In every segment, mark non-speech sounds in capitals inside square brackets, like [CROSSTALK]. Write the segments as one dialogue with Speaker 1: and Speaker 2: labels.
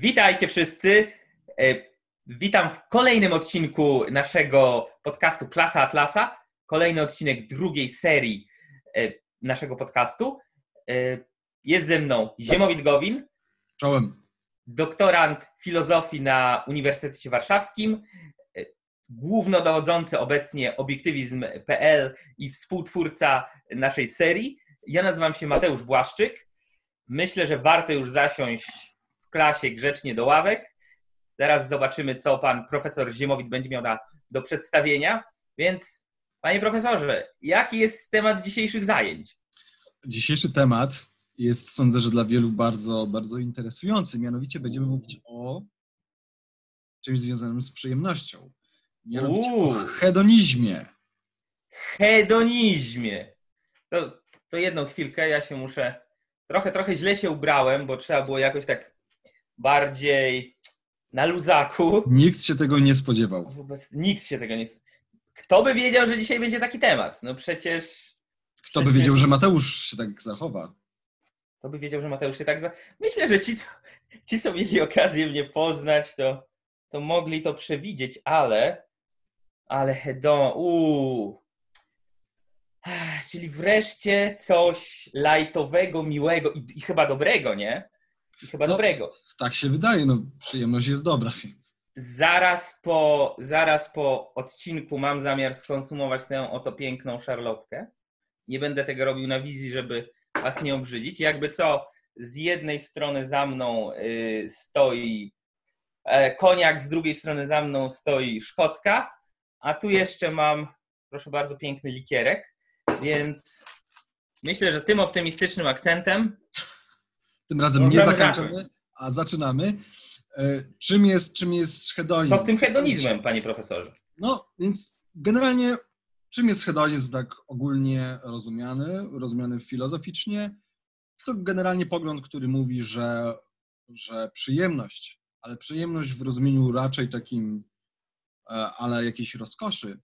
Speaker 1: Witajcie wszyscy. E, witam w kolejnym odcinku naszego podcastu Klasa Atlasa. Kolejny odcinek drugiej serii e, naszego podcastu. E, jest ze mną Ziemowit Gowin.
Speaker 2: Czołem.
Speaker 1: Doktorant filozofii na Uniwersytecie Warszawskim. Głównodowodzący obecnie obiektywizm.pl i współtwórca naszej serii. Ja nazywam się Mateusz Błaszczyk. Myślę, że warto już zasiąść w klasie grzecznie do ławek. Zaraz zobaczymy, co pan profesor Ziemowit będzie miał na, do przedstawienia. Więc, panie profesorze, jaki jest temat dzisiejszych zajęć?
Speaker 2: Dzisiejszy temat jest, sądzę, że dla wielu bardzo, bardzo interesujący. Mianowicie będziemy mówić o czymś związanym z przyjemnością. Mianowicie Uuu. o hedonizmie.
Speaker 1: Hedonizmie. To, to jedną chwilkę, ja się muszę. Trochę, trochę źle się ubrałem, bo trzeba było jakoś tak bardziej na luzaku.
Speaker 2: Nikt się tego nie spodziewał.
Speaker 1: Nikt się tego nie Kto by wiedział, że dzisiaj będzie taki temat? No przecież...
Speaker 2: Kto przecież... by wiedział, że Mateusz się tak zachowa?
Speaker 1: Kto by wiedział, że Mateusz się tak zachowa? Myślę, że ci co, ci, co mieli okazję mnie poznać, to, to mogli to przewidzieć, ale... Ale hedon... Uuu... Czyli wreszcie coś lajtowego, miłego i, i chyba dobrego, nie? I chyba no, dobrego.
Speaker 2: Tak się wydaje, no przyjemność jest dobra, więc.
Speaker 1: Zaraz po, zaraz po odcinku mam zamiar skonsumować tę oto piękną szarlotkę. Nie będę tego robił na wizji, żeby was nie obrzydzić. Jakby co, z jednej strony za mną y, stoi e, koniak, z drugiej strony za mną stoi szkocka, a tu jeszcze mam, proszę bardzo, piękny likierek, więc myślę, że tym optymistycznym akcentem
Speaker 2: tym razem nie zakończymy, a zaczynamy. E, czym jest, czym jest hedonizm?
Speaker 1: Co z tym hedonizmem, panie profesorze?
Speaker 2: No, więc generalnie czym jest hedonizm tak ogólnie rozumiany, rozumiany filozoficznie? To generalnie pogląd, który mówi, że, że przyjemność, ale przyjemność w rozumieniu raczej takim, e, ale jakiejś rozkoszy.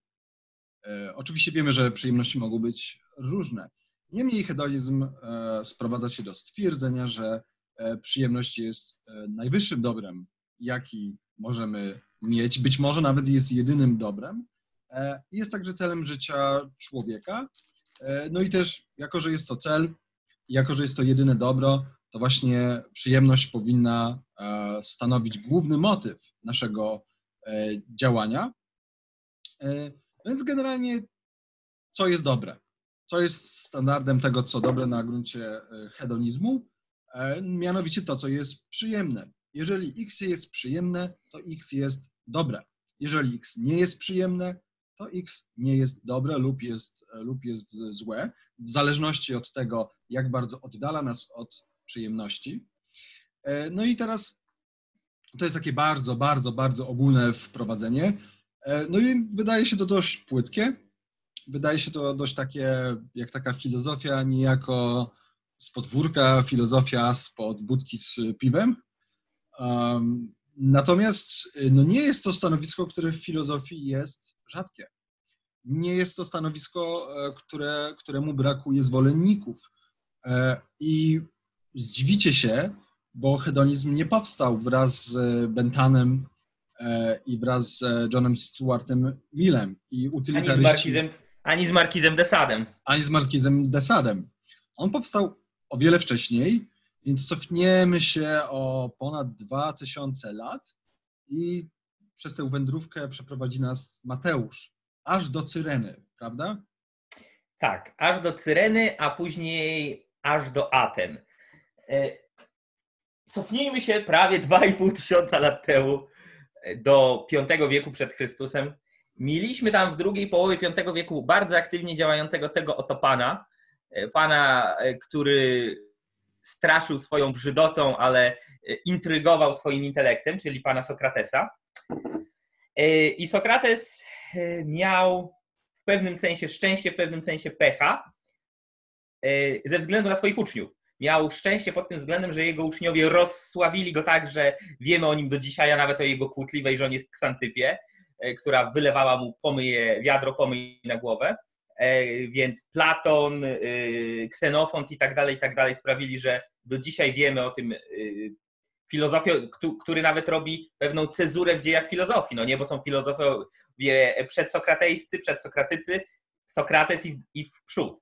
Speaker 2: E, oczywiście wiemy, że przyjemności mogą być różne. Niemniej hedonizm e, sprowadza się do stwierdzenia, że e, przyjemność jest e, najwyższym dobrem, jaki możemy mieć, być może nawet jest jedynym dobrem. Jest także celem życia człowieka. No i też, jako że jest to cel, jako że jest to jedyne dobro, to właśnie przyjemność powinna stanowić główny motyw naszego działania. Więc generalnie, co jest dobre? Co jest standardem tego, co dobre na gruncie e, hedonizmu, e, mianowicie to, co jest przyjemne. Jeżeli x jest przyjemne, to x jest dobre. Jeżeli x nie jest przyjemne, to x nie jest dobre lub jest, e, lub jest złe, w zależności od tego, jak bardzo oddala nas od przyjemności. No i teraz to jest takie bardzo, bardzo, bardzo ogólne wprowadzenie. No i wydaje się to dość płytkie, wydaje się to dość takie, jak taka filozofia niejako z podwórka, filozofia spod budki z piwem. Um, natomiast no nie jest to stanowisko, które w filozofii jest rzadkie. Nie jest to stanowisko, e, które, któremu brakuje zwolenników. E, I zdziwicie się, bo hedonizm nie powstał wraz z Bentanem e, i wraz z Johnem Stuartem Millem i
Speaker 1: utylitaryści... Ani z Markizem Desadem.
Speaker 2: Ani z Markizem Desadem. On powstał o wiele wcześniej, więc cofniemy się o ponad 2000 lat i przez tę wędrówkę przeprowadzi nas Mateusz, aż do Cyreny, prawda?
Speaker 1: Tak, aż do Cyreny, a później aż do Aten. E, cofnijmy się prawie 2,5 tysiąca lat temu e, do V wieku przed Chrystusem, Mieliśmy tam w drugiej połowie V wieku bardzo aktywnie działającego tego oto pana, e, pana, e, który straszył swoją brzydotą, ale e, intrygował swoim intelektem, czyli pana Sokratesa. I Sokrates miał w pewnym sensie szczęście, w pewnym sensie pecha ze względu na swoich uczniów. Miał szczęście pod tym względem, że jego uczniowie rozsławili go tak, że wiemy o nim do dzisiaj, a nawet o jego kłótliwej żonie Ksantypie która wylewała mu pomyje, wiadro pomyj na głowę. E, więc Platon, e, Ksenofont i tak dalej, i tak dalej sprawili, że do dzisiaj wiemy o tym filozofią, który nawet robi pewną cezurę w dziejach filozofii, no nie, bo są filozofowie przedsokratejscy, przedsokratycy, Sokrates i, i w przód.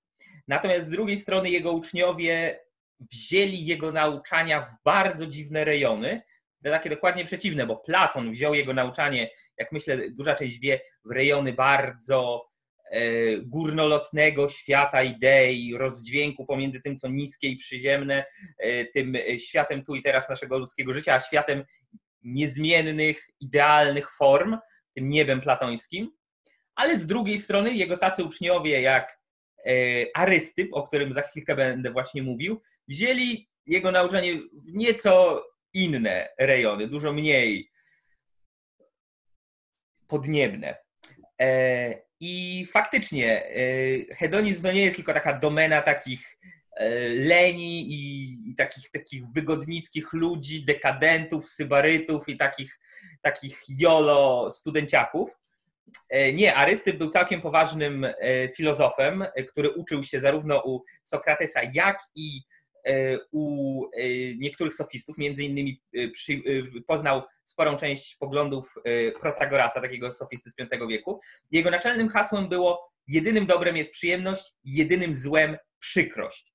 Speaker 1: Natomiast z drugiej strony jego uczniowie wzięli jego nauczania w bardzo dziwne rejony, takie dokładnie przeciwne, bo Platon wziął jego nauczanie, jak myślę, duża część wie, w rejony bardzo e, górnolotnego świata idei, rozdźwięku pomiędzy tym, co niskie i przyziemne, e, tym światem tu i teraz naszego ludzkiego życia, a światem niezmiennych, idealnych form, tym niebem platońskim. Ale z drugiej strony jego tacy uczniowie jak e, Arystyp, o którym za chwilkę będę właśnie mówił, wzięli jego nauczanie w nieco inne rejony, dużo mniej podniebne. E, I faktycznie e, hedonizm to nie jest tylko taka domena takich e, leni i takich, takich wygodnickich ludzi, dekadentów, sybarytów i takich, takich jolo studenciaków. Nie, Arystyp był całkiem poważnym filozofem, który uczył się zarówno u Sokratesa, jak i u e, niektórych sofistów, między innymi e, przy, poznał sporą część poglądów Protagorasa, takiego sofisty z V wieku. Jego naczelnym hasłem było jedynym dobrem jest przyjemność, jedynym złem przykrość.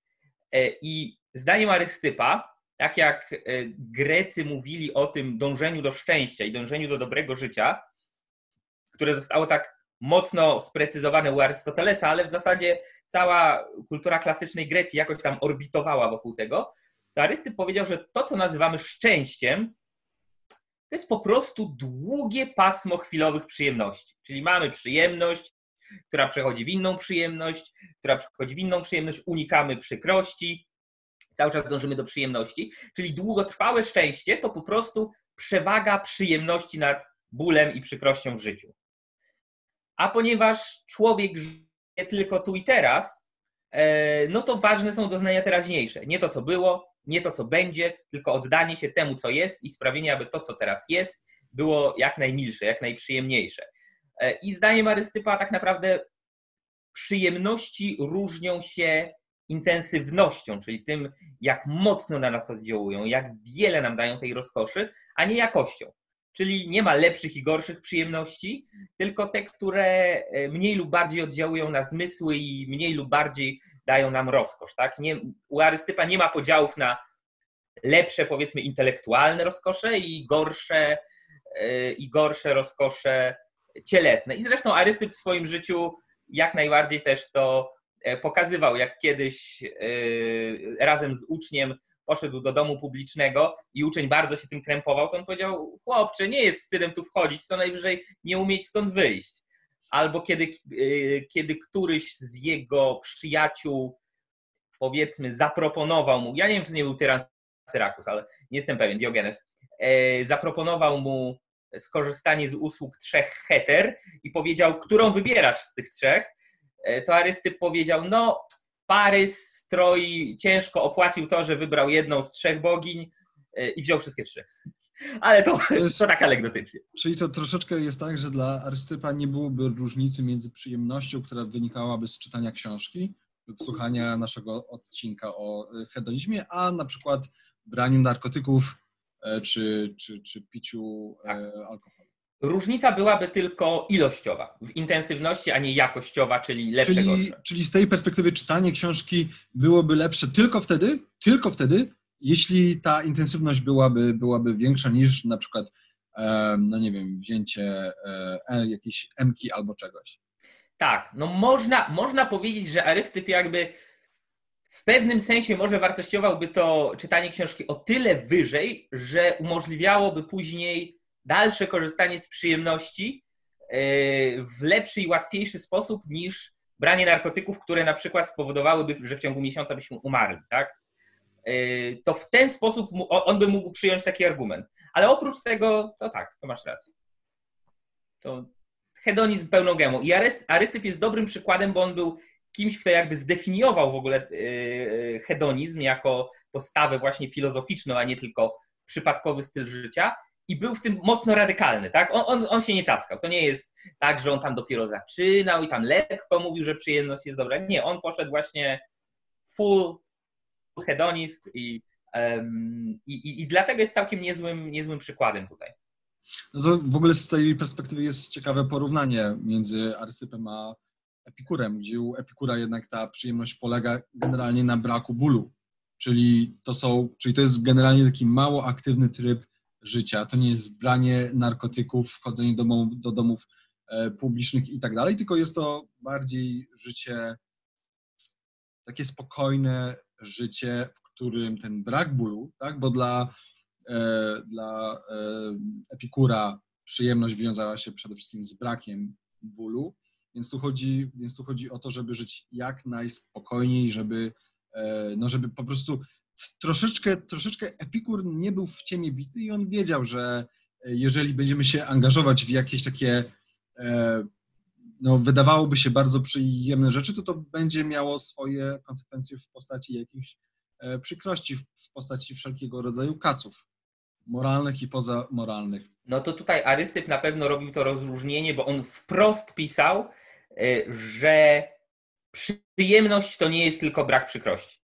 Speaker 1: I zdaniem Arystypa, tak jak Grecy mówili o tym dążeniu do szczęścia i dążeniu do dobrego życia, które zostało tak mocno sprecyzowane u Arystotelesa, ale w zasadzie cała kultura klasycznej Grecji jakoś tam orbitowała wokół tego, to powiedział, że to, co nazywamy szczęściem, to jest po prostu długie pasmo chwilowych przyjemności. Czyli mamy przyjemność, która przechodzi w inną przyjemność, która przechodzi w inną przyjemność, unikamy przykrości, cały czas dążymy do przyjemności. Czyli długotrwałe szczęście to po prostu przewaga przyjemności nad bólem i przykrością w życiu. A ponieważ człowiek żyje tylko tu i teraz, e, no to ważne są doznania teraźniejsze. Nie to, co było, nie to, co będzie, tylko oddanie się temu, co jest i sprawienie, aby to, co teraz jest, było jak najmilsze, jak najprzyjemniejsze. E, I zdaniem Arystypa tak naprawdę przyjemności różnią się intensywnością, czyli tym, jak mocno na nas oddziałują, jak wiele nam dają tej rozkoszy, a nie jakością czyli nie ma lepszych i gorszych przyjemności, tylko te, które e, mniej lub bardziej oddziałują na zmysły i mniej lub bardziej dają nam rozkosz. Tak? Nie, u Arystypa nie ma podziałów na lepsze, powiedzmy, intelektualne rozkosze i gorsze, e, i gorsze rozkosze cielesne. I zresztą Arystyp w swoim życiu jak najbardziej też to e, pokazywał, jak kiedyś razem z uczniem poszedł do domu publicznego i uczeń bardzo się tym krępował, to on powiedział, chłopcze, nie jest wstydem tu wchodzić, co najwyżej nie umieć stąd wyjść. Albo kiedy, y, kiedy któryś z jego przyjaciół, powiedzmy, zaproponował mu, ja nie wiem, czy nie był tyran Syrakus, ale nie jestem pewien, Diogenes, e, zaproponował mu skorzystanie z usług trzech heter i powiedział, którą wybierasz z tych trzech, e, to Arystyp powiedział, no Parys stroi ciężko opłacił to, że wybrał jedną z trzech bogiń e, i wziął wszystkie trzy. Ale to, to, tak anegdotycznie.
Speaker 2: Czyli to troszeczkę jest tak, że dla Arystypa nie byłoby różnicy między przyjemnością, która wynikałaby z czytania książki lub słuchania naszego odcinka o e, hedonizmie, a na przykład braniu narkotyków e, czy, czy, czy piciu tak. alkoholu.
Speaker 1: Różnica byłaby tylko ilościowa, w intensywności, a nie jakościowa, czyli lepsze,
Speaker 2: czyli,
Speaker 1: gorsze.
Speaker 2: Czyli z tej perspektywy czytanie książki byłoby lepsze tylko wtedy, tylko wtedy, jeśli ta intensywność byłaby, byłaby większa niż na przykład, no nie wiem, wzięcie e, jakiejś emki albo czegoś.
Speaker 1: Tak, no można, można powiedzieć, że Arystyp jakby w pewnym sensie może wartościowałby to czytanie książki o tyle wyżej, że umożliwiałoby później dalsze korzystanie z przyjemności e, w lepszy i łatwiejszy sposób niż branie narkotyków, które na przykład spowodowałyby, że w ciągu miesiąca byśmy umarli, tak? E, to w ten sposób on by mógł przyjąć taki argument. Ale oprócz tego, to tak, to masz rację. To hedonizm pełną gębą. I Arystyp jest dobrym przykładem, bo on był kimś, kto jakby zdefiniował w ogóle e, hedonizm jako postawę właśnie filozoficzną, a nie tylko przypadkowy styl życia i był w tym mocno radykalny, tak? On, on, on się nie cackał. To nie jest tak, że on tam dopiero zaczynał i tam lekko mówił, że przyjemność jest dobra. Nie, on poszedł właśnie full hedonist i I, i, I dlatego jest całkiem niezłym, niezłym przykładem tutaj.
Speaker 2: No to w ogóle z tej perspektywy jest ciekawe porównanie między Arystypem a Epikurem, gdzie u Epikura jednak ta przyjemność polega generalnie na braku bólu. Czyli to, są, czyli to jest generalnie taki mało aktywny tryb życia. To nie jest branie narkotyków, wchodzenie do, do domów e, publicznych i tak dalej, tylko jest to bardziej życie, takie spokojne życie, w którym ten brak bólu, tak? bo dla, e, dla e, Epikura przyjemność wiązała się przede wszystkim z brakiem bólu, więc tu chodzi, więc tu chodzi o to, żeby żyć jak najspokojniej, żeby, e, no żeby po prostu troszeczkę, troszeczkę Epikur nie był w ciemię bity i on wiedział, że e, jeżeli będziemy się angażować w jakieś takie, e, no wydawałoby się bardzo przyjemne rzeczy, to to będzie miało swoje konsekwencje w postaci jakichś przykrości, w postaci wszelkiego rodzaju kaców moralnych i pozamoralnych.
Speaker 1: No to tutaj Arystyp na pewno robił to rozróżnienie, bo on wprost pisał, że przyjemność to nie jest tylko brak przykrości.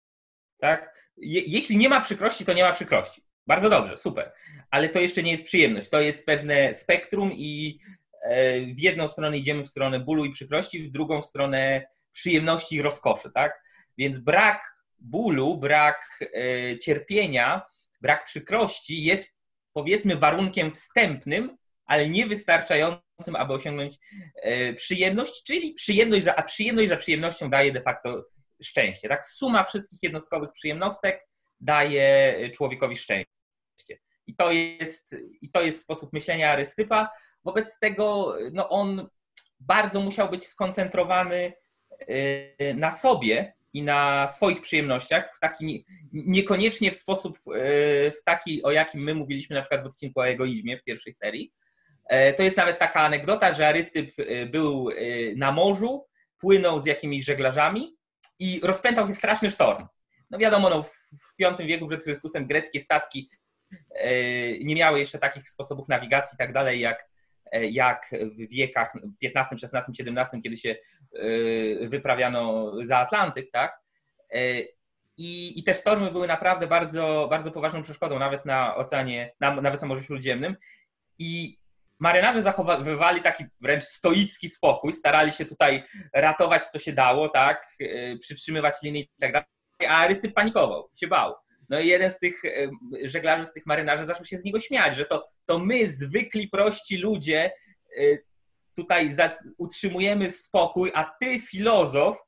Speaker 1: Tak? Je, jeśli nie ma przykrości, to nie ma przykrości. Bardzo dobrze, super. Ale to jeszcze nie jest przyjemność. To jest pewne spektrum i e, w jedną stronę idziemy w stronę bólu i przykrości, w drugą stronę przyjemności i rozkoszy, tak? Więc brak bólu, brak e, cierpienia, brak przykrości jest powiedzmy warunkiem wstępnym, ale niewystarczającym aby osiągnąć e, przyjemność, czyli przyjemność za, a przyjemność za przyjemnością daje de facto szczęście. Tak? Suma wszystkich jednostkowych przyjemnostek daje człowiekowi szczęście. I to jest, i to jest sposób myślenia Arystypa. Wobec tego no on bardzo musiał być skoncentrowany e, na sobie i na swoich przyjemnościach, w taki niekoniecznie w sposób e, w taki, o jakim my mówiliśmy na przykład w odcinku o egoizmie w pierwszej serii, E, to jest nawet taka anegdota, że Arystyp e, był na morzu, płynął z jakimiś żeglarzami i rozpętał się straszny sztorm. No wiadomo, no, w V wieku przed Chrystusem greckie statki nie miały jeszcze takich sposobów nawigacji i tak dalej, jak, jak w wiekach XV, XVI, XVII, kiedy się wyprawiano za Atlantyk, tak? I, I te sztormy były naprawdę bardzo, bardzo poważną przeszkodą, nawet na oceanie, na, nawet na Morzu Śródziemnym. I marynarze zachowywali taki wręcz stoicki spokój, starali się tutaj ratować co się dało, tak, y, przytrzymywać linię i tak dalej, a Arystyp panikował, się bał. No i jeden z tych y, żeglarzy, z tych marynarzy zaczął się z niego śmiać, że to, to my, zwykli, prości ludzie, y, tutaj utrzymujemy spokój, a ty, filozof,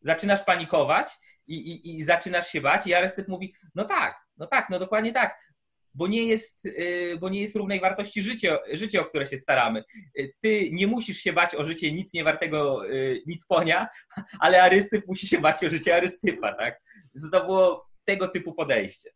Speaker 1: zaczynasz panikować i, i, i zaczynasz się bać. I Arystyp mówi, no tak, no tak, no dokładnie tak bo nie jest, y, bo nie jest równej wartości życie, życie, o które się staramy. Y, ty nie musisz się bać o życie nic nie wartego, y, nic ponia, [LAUGHS] ale Arystyp musi się bać o życie Arystypa, tak? To było tego typu podejście.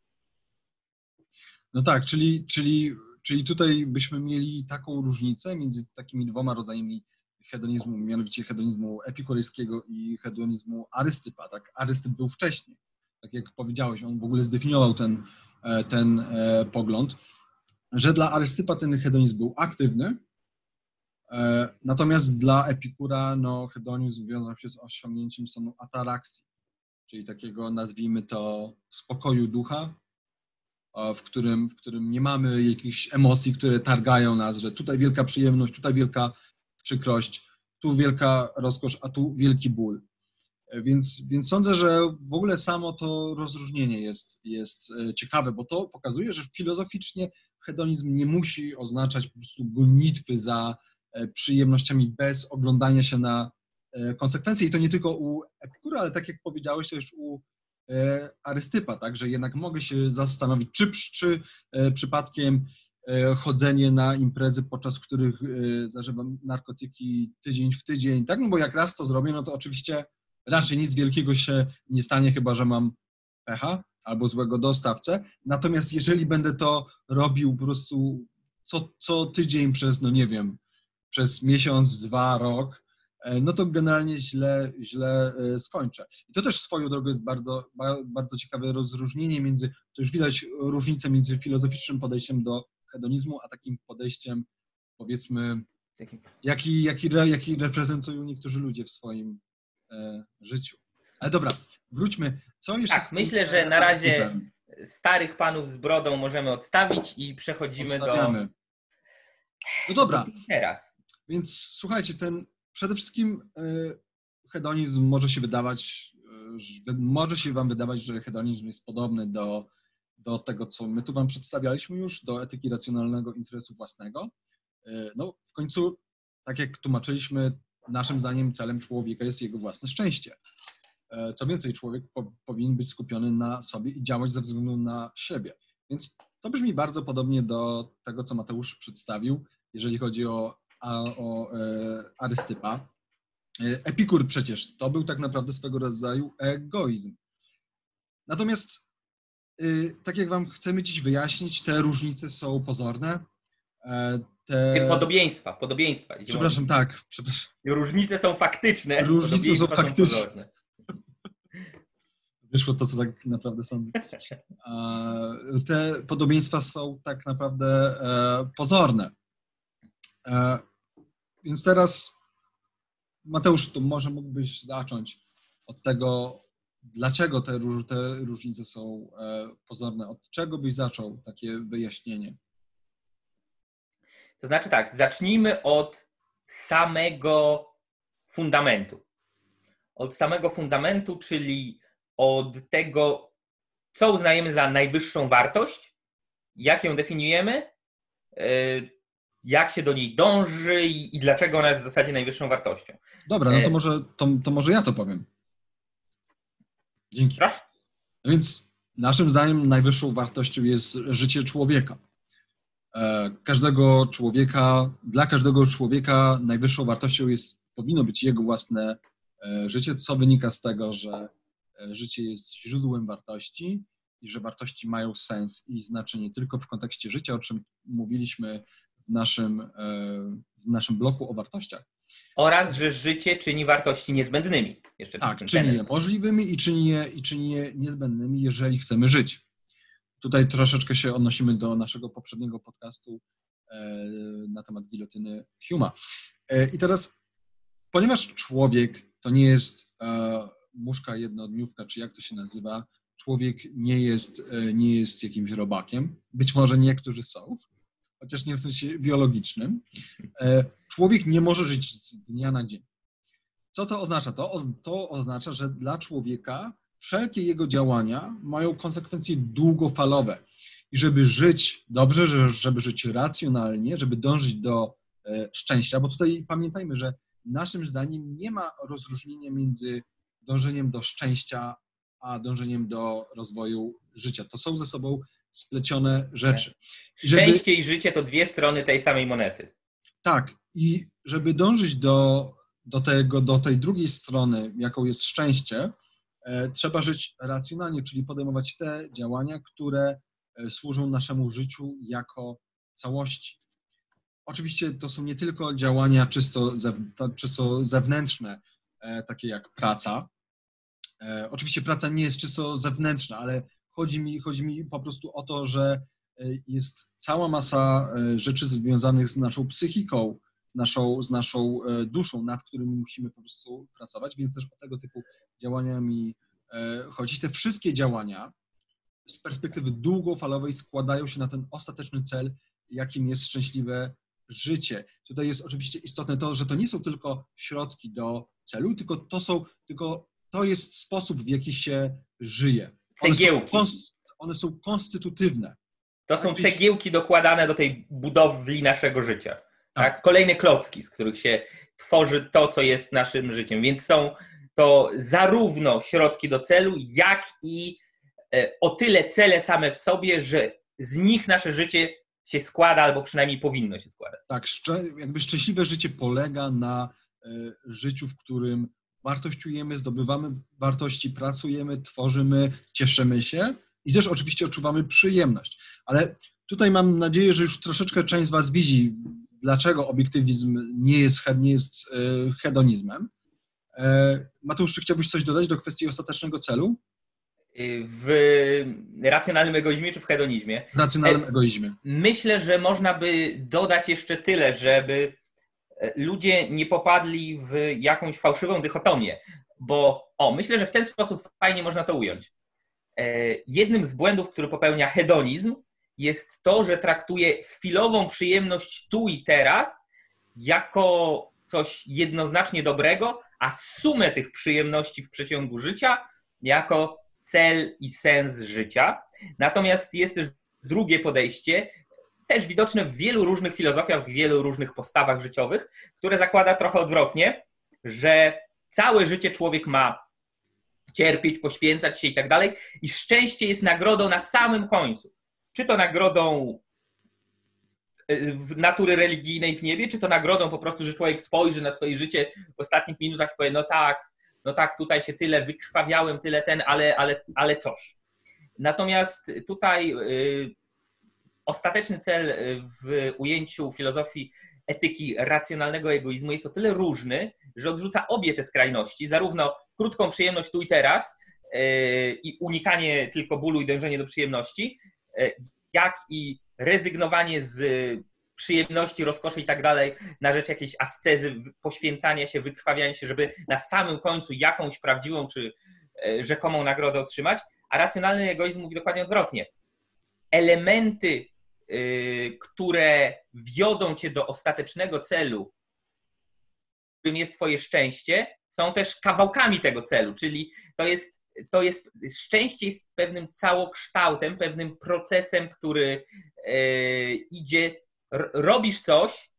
Speaker 2: No tak, czyli, czyli, czyli tutaj byśmy mieli taką różnicę między takimi dwoma rodzajami hedonizmu, mianowicie hedonizmu epikurejskiego i hedonizmu Arystypa. Tak? Arystyp był wcześniej. Tak jak powiedziałeś, on w ogóle zdefiniował ten ten e, pogląd, że dla Arystypa ten hedonizm był aktywny, e, natomiast dla Epikura no, hedonizm wiązał się z osiągnięciem stanu ataraksji, czyli takiego, nazwijmy to, spokoju ducha, w którym, w którym nie mamy jakichś emocji, które targają nas, że tutaj wielka przyjemność, tutaj wielka przykrość, tu wielka rozkosz, a tu wielki ból. Więc, więc sądzę, że w ogóle samo to rozróżnienie jest, jest e, ciekawe, bo to pokazuje, że filozoficznie hedonizm nie musi oznaczać po prostu gonitwy za e, przyjemnościami bez oglądania się na e, konsekwencje. I to nie tylko u Epikura, ale tak jak powiedziałeś, to już u Arystypa, tak, że jednak mogę się zastanowić, czy, czy przypadkiem chodzenie na imprezy, podczas których zażywam narkotyki tydzień w tydzień, tak, no bo jak raz to zrobię, no to oczywiście raczej nic wielkiego się nie stanie, chyba że mam pecha albo złego dostawcę. Natomiast jeżeli będę to robił po prostu co, co tydzień przez, no nie wiem, przez miesiąc, dwa, rok, e, no to generalnie źle, źle e, skończę. I to też swoją drogą jest bardzo, bardzo ciekawe rozróżnienie między, to już widać różnicę między filozoficznym podejściem do hedonizmu, a takim podejściem, powiedzmy, jaki, jaki, jaki reprezentują niektórzy ludzie w swoim życiu. Ale dobra, wróćmy. Co jeszcze?
Speaker 1: Tak, myślę, że na razie starych panów z brodą możemy odstawić i przechodzimy
Speaker 2: Odstawiamy. No dobra,
Speaker 1: do teraz.
Speaker 2: więc słuchajcie, ten przede wszystkim e, hedonizm może się wydawać, e, że- może się wam wydawać, że hedonizm jest podobny do, do tego, co my tu wam przedstawialiśmy już, do etyki racjonalnego interesu własnego. E, No, w końcu, tak jak tłumaczyliśmy, naszym zdaniem celem człowieka jest jego własne szczęście. E, Co więcej, człowiek po, powinien być skupiony na sobie i działać ze względu na siebie. Więc to brzmi bardzo podobnie do tego, co Mateusz przedstawił, jeżeli chodzi o, o e, Arystypa. E, Epikur przecież to był tak naprawdę swego rodzaju egoizm. Natomiast, y, tak jak Wam chcemy dziś wyjaśnić, te różnice są pozorne. Te...
Speaker 1: Podobieństwa, podobieństwa.
Speaker 2: Przepraszam, tak, przepraszam.
Speaker 1: Różnice są faktyczne.
Speaker 2: Różnice są faktyczne.
Speaker 1: pozorne. [LAUGHS]
Speaker 2: Wyszło to, co tak naprawdę sądzę. Te podobieństwa są tak naprawdę e, pozorne. E, Więc teraz, Mateusz, to może mógłbyś zacząć od tego, dlaczego te różnice są e, pozorne. Od czego byś zaczął takie wyjaśnienie?
Speaker 1: To znaczy tak, zacznijmy od samego fundamentu. Od samego fundamentu, czyli od tego, co uznajemy za najwyższą wartość, jak ją definiujemy, yy, jak się do niej dąży i, i dlaczego ona jest w zasadzie najwyższą wartością.
Speaker 2: Dobra, no to
Speaker 1: E.
Speaker 2: może, to, to może ja to powiem. Dzięki.
Speaker 1: Proszę.
Speaker 2: Więc naszym zdaniem najwyższą wartością jest życie człowieka. E, Każdego człowieka, dla każdego człowieka najwyższą wartością jest, powinno być jego własne e, życie, co wynika z tego, że e, życie jest źródłem wartości i że wartości mają sens i znaczenie tylko w kontekście życia, o czym mówiliśmy w naszym, w naszym bloku o wartościach.
Speaker 1: Oraz, że życie czyni wartości niezbędnymi. Jeszcze
Speaker 2: Tak, czyni je możliwymi i czyni je, i czyni je niezbędnymi, jeżeli chcemy żyć. Tutaj troszeczkę się odnosimy do naszego poprzedniego podcastu e, na temat gilotyny Huma. E, I teraz, ponieważ człowiek to nie jest e, muszka jednodniówka, czy jak to się nazywa, człowiek nie jest, nie jest jakimś robakiem. Być może niektórzy są, chociaż nie w sensie biologicznym. Człowiek nie może żyć z dnia na dzień. Co to oznacza? To, to oznacza, że dla człowieka wszelkie jego działania mają konsekwencje długofalowe. I żeby żyć dobrze, że- żeby żyć racjonalnie, żeby dążyć do e, szczęścia, bo tutaj pamiętajmy, że naszym zdaniem nie ma rozróżnienia między dążeniem do szczęścia, a dążeniem do rozwoju życia. To są ze sobą splecione rzeczy. I żeby-
Speaker 1: Szczęście i życie to dwie strony tej samej monety.
Speaker 2: Tak, i żeby dążyć do, do, tego, do tej drugiej strony, jaką jest szczęście, trzeba żyć racjonalnie, czyli podejmować te działania, które e, służą naszemu życiu jako całości. Oczywiście to są nie tylko działania czysto, czysto zewnętrzne, e, takie jak praca. E, Oczywiście praca nie jest czysto zewnętrzna, ale chodzi mi, chodzi mi po prostu o to, że e, jest cała masa e, rzeczy związanych z naszą psychiką, naszą, z naszą e, duszą, nad którymi musimy po prostu pracować, więc też o tego typu działania mi e, chodzi. Te wszystkie działania z perspektywy długofalowej składają się na ten ostateczny cel, jakim jest szczęśliwe życie. Tutaj jest oczywiście istotne to, że to nie są tylko środki do celu, tylko to są, tylko to jest sposób, w jaki się żyje. One są,
Speaker 1: Cegiełki.
Speaker 2: kons- one są konstytutywne.
Speaker 1: To są cegiełki dokładane do tej budowli naszego życia.
Speaker 2: Tak.
Speaker 1: Tak. Kolejne klocki, z których się tworzy to, co jest naszym życiem. Więc są to zarówno środki do celu, jak i e, o tyle cele same w sobie, że z nich nasze życie się składa, albo przynajmniej powinno się składać.
Speaker 2: Tak, jakby szczęśliwe życie polega na e, życiu, w którym wartościujemy, zdobywamy wartości, pracujemy, tworzymy, cieszymy się i też oczywiście odczuwamy przyjemność. Ale tutaj mam nadzieję, że już troszeczkę część z Was widzi, dlaczego obiektywizm nie jest, nie jest e, hedonizmem. E, Mateusz, czy chciałbyś coś dodać do kwestii ostatecznego celu
Speaker 1: Y, W racjonalnym egoizmie czy w hedonizmie?
Speaker 2: w racjonalnym egoizmie?
Speaker 1: Myślę, że można by dodać jeszcze tyle, żeby e, ludzie nie popadli w jakąś fałszywą dychotomię, bo o, myślę, że w ten sposób fajnie można to ująć. jednym z błędów, który popełnia hedonizm, jest to, że traktuje chwilową przyjemność tu i teraz jako coś jednoznacznie dobrego, a sumę tych przyjemności w przeciągu życia jako cel i sens życia. Natomiast jest też drugie podejście, też widoczne w wielu różnych filozofiach, w wielu różnych postawach życiowych, które zakłada trochę odwrotnie, że całe życie człowiek ma cierpieć, poświęcać się i tak dalej, i szczęście jest nagrodą na samym końcu. Czy to nagrodą natury religijnej w niebie, czy to nagrodą po prostu, że człowiek spojrzy na swoje życie w ostatnich minutach i powie, no tak, no tak, tutaj się tyle wykrwawiałem, tyle ten, ale, ale, ale coś. Natomiast tutaj y, ostateczny cel y, w ujęciu filozofii etyki racjonalnego egoizmu jest o tyle różny, że odrzuca obie te skrajności, zarówno krótką przyjemność tu i teraz i unikanie tylko bólu i dążenie do przyjemności, jak i rezygnowanie z przyjemności, rozkoszy i tak dalej, na rzecz jakiejś ascezy, poświęcania się, wykrwawiania się, żeby na samym końcu jakąś prawdziwą czy rzekomą nagrodę otrzymać, a racjonalny egoizm mówi dokładnie odwrotnie. Elementy, yy, które wiodą cię do ostatecznego celu, którym jest twoje szczęście, są też kawałkami tego celu, czyli to jest, to jest szczęście jest pewnym całokształtem, pewnym procesem, który yy, idzie, robisz coś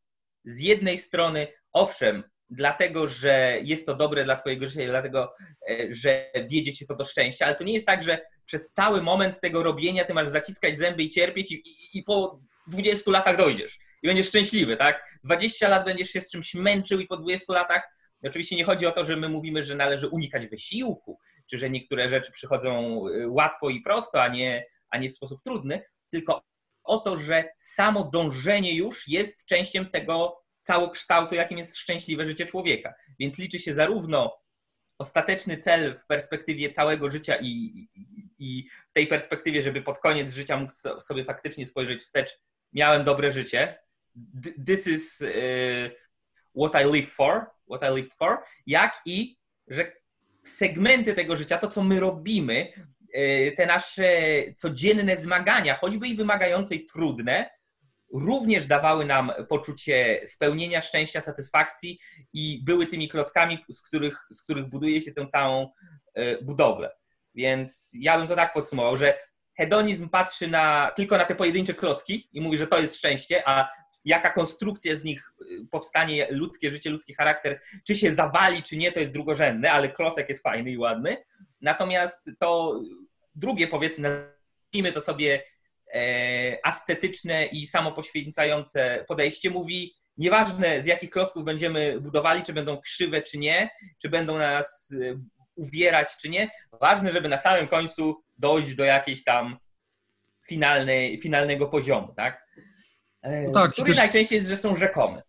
Speaker 1: z jednej strony, owszem, dlatego, że jest to dobre dla Twojego życia, dlatego, e, że wiedzie Cię to do szczęścia, ale to nie jest tak, że przez cały moment tego robienia Ty masz zaciskać zęby i cierpieć i, i, i po 20 latach dojdziesz i będziesz szczęśliwy, tak? 20 lat będziesz się z czymś męczył i po 20 latach oczywiście nie chodzi o to, że my mówimy, że należy unikać wysiłku, czy że niektóre rzeczy przychodzą e, łatwo i prosto, a nie, a nie w sposób trudny, tylko o to, że samo dążenie już jest częścią tego całokształtu, jakim jest szczęśliwe życie człowieka. Więc liczy się zarówno ostateczny cel w perspektywie całego życia i, i, i w tej perspektywie, żeby pod koniec życia mógł sobie faktycznie spojrzeć wstecz, miałem dobre życie. This is uh, what I live for, what I lived for, jak i, że segmenty tego życia, to co my robimy, y, te nasze codzienne zmagania, choćby i wymagające i trudne, również dawały nam poczucie spełnienia, szczęścia, satysfakcji i były tymi klockami, z których, z których buduje się tę całą e, budowlę. Więc ja bym to tak podsumował, że hedonizm patrzy na, tylko na te pojedyncze klocki i mówi, że to jest szczęście, a jaka konstrukcja z nich e, powstanie, ludzkie życie, ludzki charakter, czy się zawali, czy nie, to jest drugorzędne, ale klocek jest fajny i ładny. Natomiast to drugie, powiedzmy, nazwijmy to sobie E, ascetyczne i samopoświęcające podejście mówi, nieważne z jakich klocków będziemy budowali, czy będą krzywe, czy nie, czy będą nas e, uwierać, czy nie, ważne, żeby na samym końcu dojść do jakiejś tam finalnej, finalnego poziomu, tak? E, no tak który też... najczęściej jest, że są rzekome.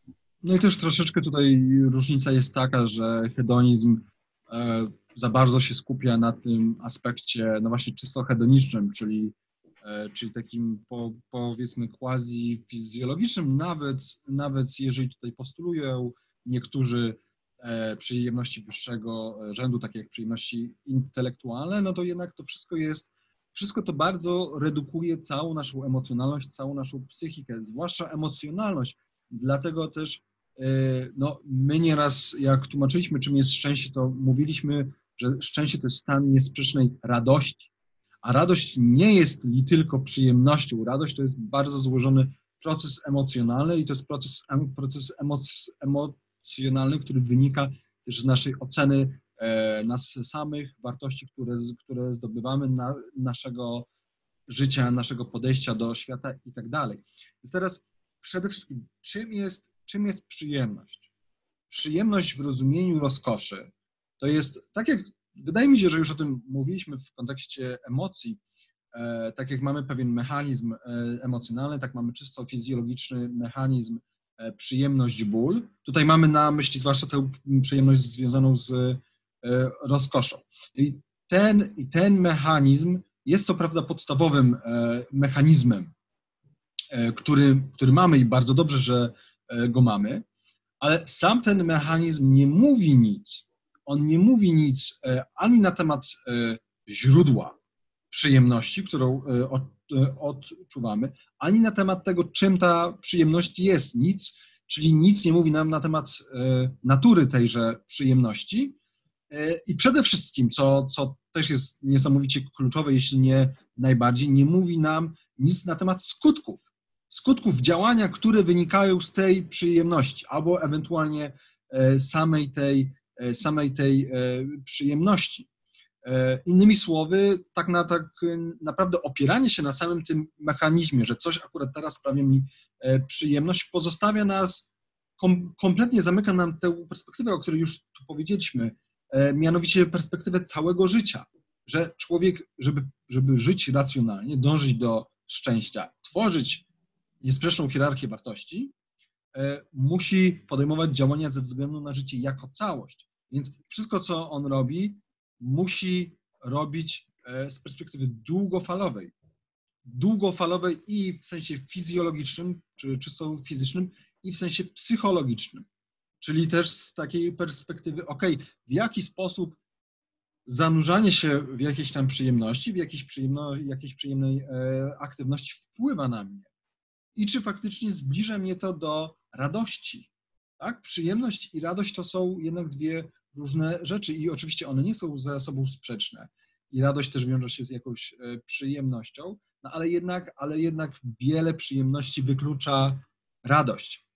Speaker 2: No i też troszeczkę tutaj różnica jest taka, że hedonizm za bardzo się skupia na tym aspekcie, no właśnie czysto hedonicznym, czyli E, czyli takim po, powiedzmy quasi-fizjologicznym, nawet, nawet jeżeli tutaj postulują niektórzy e, przyjemności wyższego rzędu, takie jak przyjemności intelektualne, no to jednak to wszystko jest, wszystko to bardzo redukuje całą naszą emocjonalność, całą naszą psychikę, zwłaszcza emocjonalność. Dlatego też e, no, my nieraz, jak tłumaczyliśmy, czym jest szczęście, to mówiliśmy, że szczęście to jest stan niesprzecznej radości, a radość nie jest tylko przyjemnością. Radość to jest bardzo złożony proces emocjonalny i to jest proces, proces emoc, emocjonalny, który wynika też z naszej oceny e, nas samych, wartości, które, które zdobywamy, na, naszego życia, naszego podejścia do świata i tak dalej. Więc teraz przede wszystkim, czym jest, czym jest przyjemność? Przyjemność w rozumieniu rozkoszy to jest, tak jak Wydaje mi się, że już o tym mówiliśmy w kontekście emocji. E, tak jak mamy pewien mechanizm e, emocjonalny, tak mamy czysto fizjologiczny mechanizm przyjemność, ból. Tutaj mamy na myśli zwłaszcza tę przyjemność związaną z rozkoszą. I ten, i ten mechanizm jest to prawda podstawowym mechanizmem, który, który mamy i bardzo dobrze, że go mamy, ale sam ten mechanizm nie mówi nic on nie mówi nic e, ani na temat e, źródła przyjemności, którą odczuwamy, ani na temat tego, czym ta przyjemność jest. Nic, czyli nic nie mówi nam na temat natury tejże przyjemności. I przede wszystkim, co, co też jest niesamowicie kluczowe, jeśli nie najbardziej, nie mówi nam nic na temat skutków. Skutków działania, które wynikają z tej przyjemności, albo ewentualnie e, samej tej, e, samej tej e, przyjemności. Innymi słowy, tak, na, tak naprawdę opieranie się na samym tym mechanizmie, że coś akurat teraz sprawia mi przyjemność, pozostawia nas, kom, kompletnie zamyka nam tę perspektywę, o której już tu powiedzieliśmy, mianowicie perspektywę całego życia że człowiek, żeby, żeby żyć racjonalnie, dążyć do szczęścia, tworzyć niesprzeczną hierarchię wartości, e, musi podejmować działania ze względu na życie jako całość. Więc wszystko, co on robi, musi robić e, z perspektywy długofalowej. Długofalowej i w sensie fizjologicznym, czy czysto fizycznym, i w sensie psychologicznym. Czyli też z takiej perspektywy, ok, w jaki sposób zanurzanie się w jakiejś tam przyjemności, w jakiejś, przyjemno, jakiejś przyjemnej e, aktywności wpływa na mnie. I czy faktycznie zbliża mnie to do radości. Tak? Przyjemność i radość to są jednak dwie różne rzeczy i oczywiście one nie są ze sobą sprzeczne. I radość też wiąże się z jakąś e, przyjemnością, no ale jednak, ale jednak wiele przyjemności wyklucza radość.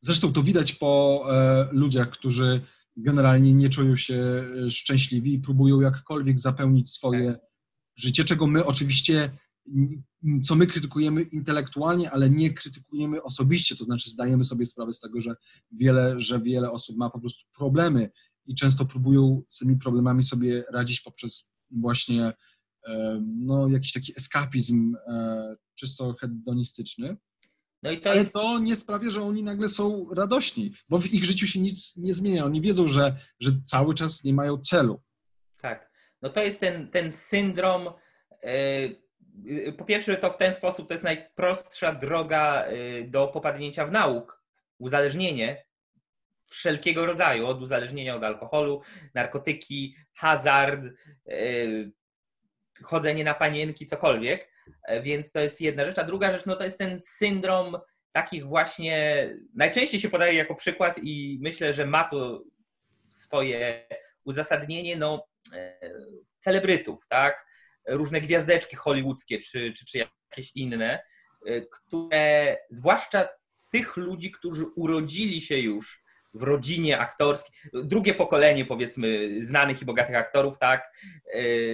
Speaker 2: Zresztą to widać po e, ludziach, którzy generalnie nie czują się e, szczęśliwi i próbują jakkolwiek zapełnić swoje tak. życie, czego my oczywiście, co my krytykujemy intelektualnie, ale nie krytykujemy osobiście, to znaczy zdajemy sobie sprawę z tego, że wiele, że wiele osób ma po prostu problemy i często próbują z tymi problemami sobie radzić poprzez właśnie e, no, jakiś taki eskapizm e, czysto hedonistyczny. No i to Ale jest... to nie sprawia, że oni nagle są radośni, bo w ich życiu się nic nie zmienia. Oni wiedzą, że, że cały czas nie mają celu.
Speaker 1: Tak. No to jest ten, ten syndrom. Yy, po pierwsze, to w ten sposób to jest najprostsza droga do popadnięcia w nauk. Uzależnienie wszelkiego rodzaju, od uzależnienia od alkoholu, narkotyki, hazard, yy, chodzenie na panienki, cokolwiek. E, więc to jest jedna rzecz. A druga rzecz, no to jest ten syndrom takich właśnie, najczęściej się podaje jako przykład i myślę, że ma to swoje uzasadnienie, no, e, celebrytów, tak? Różne gwiazdeczki hollywoodzkie czy, czy, czy jakieś inne, e, które, zwłaszcza tych ludzi, którzy urodzili się już w rodzinie aktorskiej, drugie pokolenie powiedzmy znanych i bogatych aktorów, tak,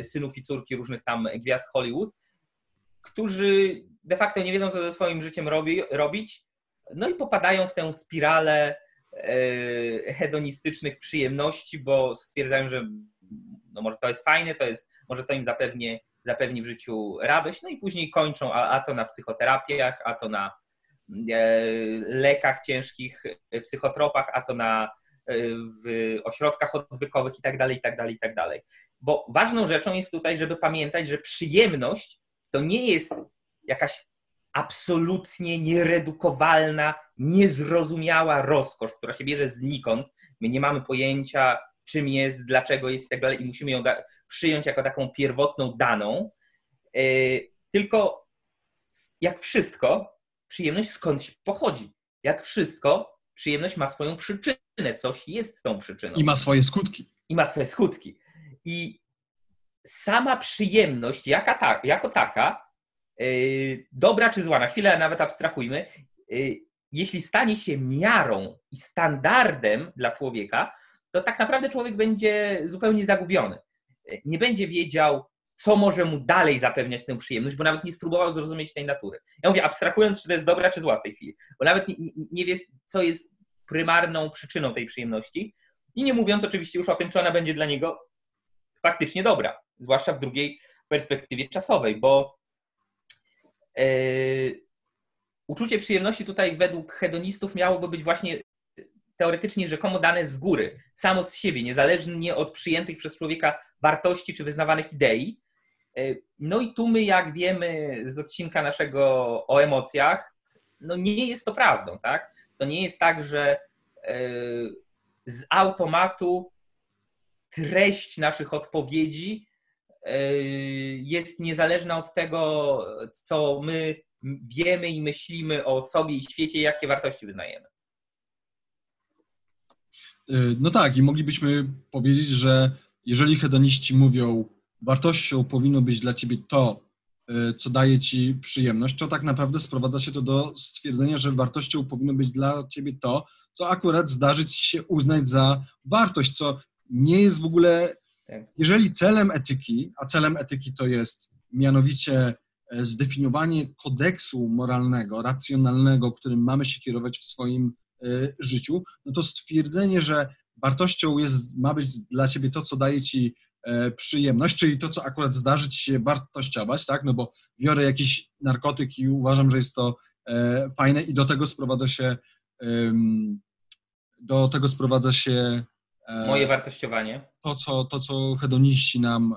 Speaker 1: synów i córki różnych tam gwiazd Hollywood, którzy de facto nie wiedzą, co ze swoim życiem robi, robić, no i popadają w tę spiralę e, hedonistycznych przyjemności, bo stwierdzają, że no może to jest fajne, to jest, może to im zapewni, zapewni w życiu radość, no i później kończą, a, a to na psychoterapiach, a to na e, lekach ciężkich, e, psychotropach, a to na w ośrodkach odwykowych i tak dalej, i tak dalej, i tak dalej. Bo ważną rzeczą jest tutaj, żeby pamiętać, że przyjemność to nie jest jakaś absolutnie nieredukowalna, niezrozumiała rozkosz, która się bierze znikąd. My nie mamy pojęcia, czym jest, dlaczego jest i tak i musimy ją przyjąć jako taką pierwotną daną. Tylko jak wszystko, przyjemność skądś pochodzi. Jak wszystko, przyjemność ma swoją przyczynę, coś jest tą przyczyną.
Speaker 2: I ma swoje skutki.
Speaker 1: I ma swoje skutki. I sama przyjemność jaka ta, jako taka, yy, dobra czy zła, na chwilę nawet abstrahujmy, yy, jeśli stanie się miarą i standardem dla człowieka, to tak naprawdę człowiek będzie zupełnie zagubiony. Yy, nie będzie wiedział, co może mu dalej zapewniać tę przyjemność, bo nawet nie spróbował zrozumieć tej natury. Ja mówię, abstrahując, czy to jest dobra, czy zła w tej chwili, bo nawet nie, nie wie, co jest prymarną przyczyną tej przyjemności i nie mówiąc oczywiście już o tym, czy ona będzie dla niego faktycznie dobra zwłaszcza w drugiej perspektywie czasowej, bo yy, uczucie przyjemności tutaj według hedonistów miałoby być właśnie teoretycznie rzekomo dane z góry, samo z siebie, niezależnie od przyjętych przez człowieka wartości czy wyznawanych idei. E, no i tu my, jak wiemy z odcinka naszego o emocjach, no nie jest to prawdą, tak? To nie jest tak, że e, z automatu treść naszych odpowiedzi jest niezależna od tego, co my wiemy i myślimy o sobie i świecie, jakie wartości wyznajemy.
Speaker 2: No tak, i moglibyśmy powiedzieć, że jeżeli hedoniści mówią, wartością powinno być dla ciebie to, y, co daje ci przyjemność, to tak naprawdę sprowadza się to do stwierdzenia, że wartością powinno być dla ciebie to, co akurat zdarzy ci się uznać za wartość, co nie jest w ogóle. Tak. Jeżeli celem etyki, a celem etyki to jest mianowicie e, zdefiniowanie kodeksu moralnego, racjonalnego, którym mamy się kierować w swoim e, życiu, no to stwierdzenie, że wartością jest, ma być dla ciebie to, co daje ci przyjemność, czyli to, co akurat zdarzy ci się wartościować, tak? No bo biorę jakiś narkotyk i uważam, że jest to e, fajne i do tego sprowadza się do tego sprowadza się
Speaker 1: e, moje wartościowanie.
Speaker 2: To, co, to, co hedoniści nam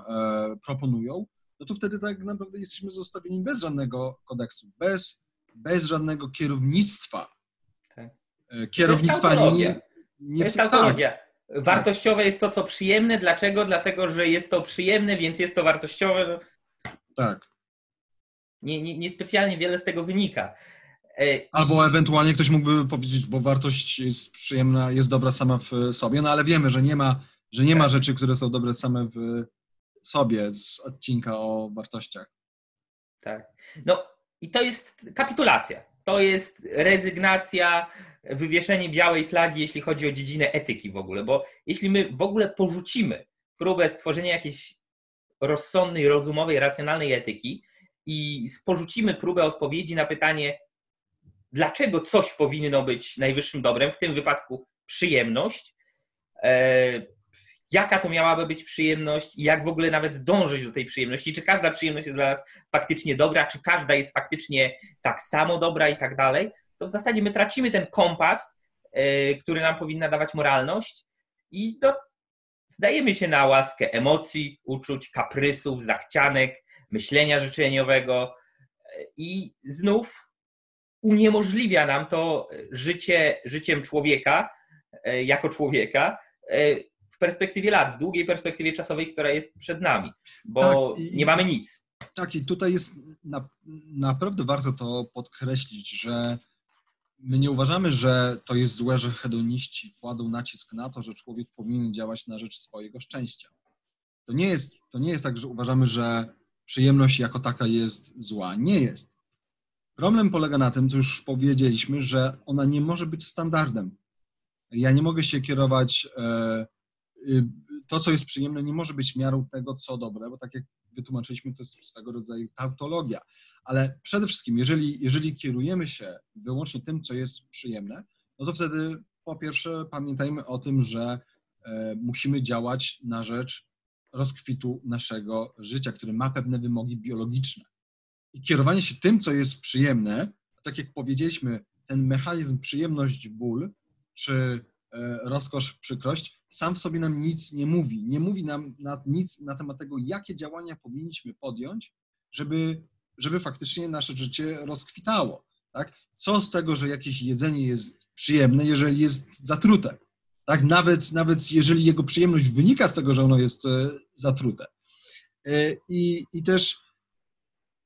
Speaker 2: proponują, no to wtedy tak naprawdę jesteśmy zostawieni bez żadnego kodeksu, bez, bez żadnego kierownictwa. Tak. Kierownictwa nie,
Speaker 1: nie to jest. Wartościowe jest to, co przyjemne. Dlaczego? Dlatego, że jest to przyjemne, więc jest to wartościowe.
Speaker 2: Tak.
Speaker 1: Nie, nie, nie specjalnie wiele z tego wynika.
Speaker 2: E, Albo ewentualnie ktoś mógłby powiedzieć, bo wartość jest przyjemna, jest dobra sama w sobie, no ale wiemy, że nie ma, że nie ma tak. rzeczy, które są dobre same w sobie z odcinka o wartościach.
Speaker 1: Tak. No i to jest kapitulacja. To jest rezygnacja wywieszenie białej flagi, jeśli chodzi o dziedzinę etyki w ogóle, bo jeśli my w ogóle porzucimy próbę stworzenia jakiejś rozsądnej, rozumowej, racjonalnej etyki i porzucimy próbę odpowiedzi na pytanie, dlaczego coś powinno być najwyższym dobrem, w tym wypadku przyjemność, e, jaka to miałaby być przyjemność i jak w ogóle nawet dążyć do tej przyjemności, czy każda przyjemność jest dla nas faktycznie dobra, czy każda jest faktycznie tak samo dobra i tak dalej, to w zasadzie my tracimy ten kompas, e, który nam powinna dawać moralność i do, zdajemy się na łaskę emocji, uczuć, kaprysów, zachcianek, myślenia życzeniowego e, i znów uniemożliwia nam to życie życiem człowieka e, jako człowieka perspektywie lat, w długiej perspektywie czasowej, która jest przed nami, bo tak, i, nie mamy nic.
Speaker 2: Tak, i tutaj jest na, naprawdę warto to podkreślić, że my nie uważamy, że to jest złe, że hedoniści kładą nacisk na to, że człowiek powinien działać na rzecz swojego szczęścia. To nie jest, to nie jest tak, że uważamy, że przyjemność jako taka jest zła. Nie jest. Problem polega na tym, co już powiedzieliśmy, że ona nie może być standardem. Ja nie mogę się kierować, e, to co jest przyjemne nie może być miarą tego, co dobre, bo tak jak wytłumaczyliśmy, to jest swego rodzaju tautologia. Ale przede wszystkim, jeżeli, jeżeli kierujemy się wyłącznie tym, co jest przyjemne, no to wtedy po pierwsze pamiętajmy o tym, że e, musimy działać na rzecz rozkwitu naszego życia, który ma pewne wymogi biologiczne. I kierowanie się tym, co jest przyjemne, tak jak powiedzieliśmy, ten mechanizm przyjemność, ból, czy rozkosz, przykrość, sam w sobie nam nic nie mówi. Nie mówi nam na, nic na temat tego, jakie działania powinniśmy podjąć, żeby żeby faktycznie nasze życie rozkwitało. Tak? Co z tego, że jakieś jedzenie jest przyjemne, jeżeli jest zatrute? Tak? Nawet, nawet jeżeli jego przyjemność wynika z tego, że ono jest e, zatrute. E, I, i też,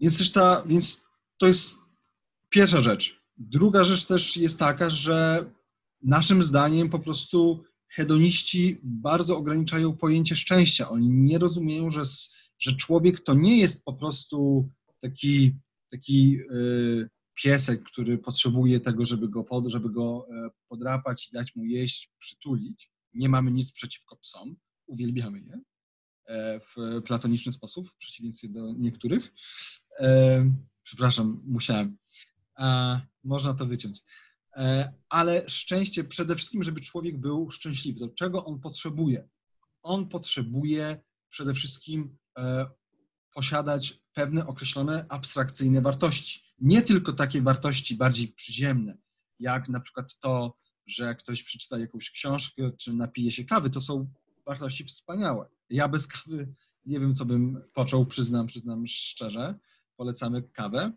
Speaker 2: więc też ta, więc to jest pierwsza rzecz. Druga rzecz też jest taka, że naszym zdaniem po prostu hedoniści bardzo ograniczają pojęcie szczęścia. Oni nie rozumieją, że, że człowiek to nie jest po prostu taki, taki y, piesek, który potrzebuje tego, żeby go, pod, żeby go e, podrapać i dać mu jeść, przytulić. Nie mamy nic przeciwko psom, uwielbiamy je e, w platoniczny sposób, w przeciwieństwie do niektórych. E, przepraszam, musiałem. Można to wyciąć. Ale szczęście przede wszystkim, żeby człowiek był szczęśliwy. Do czego on potrzebuje? On potrzebuje przede wszystkim posiadać pewne określone abstrakcyjne wartości. Nie tylko takie wartości bardziej przyziemne, jak na przykład to, że ktoś przeczyta jakąś książkę czy napije się kawy, to są wartości wspaniałe. Ja bez kawy nie wiem, co bym począł, przyznam, przyznam szczerze, polecamy kawę.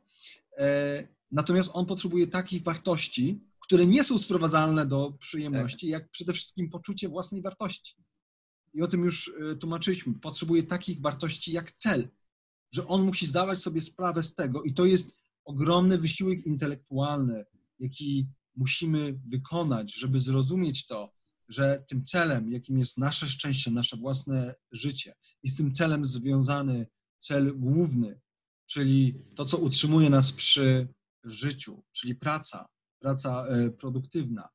Speaker 2: E, natomiast on potrzebuje takich wartości, które nie są sprowadzalne do przyjemności, jak przede wszystkim poczucie własnej wartości. i o tym już e, tłumaczyliśmy, potrzebuje takich wartości jak cel, że on musi zdawać sobie sprawę z tego i to jest ogromny wysiłek intelektualny, jaki musimy wykonać, żeby zrozumieć to, że tym celem, jakim jest nasze szczęście, nasze własne życie, jest tym celem związany cel główny, czyli to, co utrzymuje nas przy życiu, czyli praca, praca e, produktywna,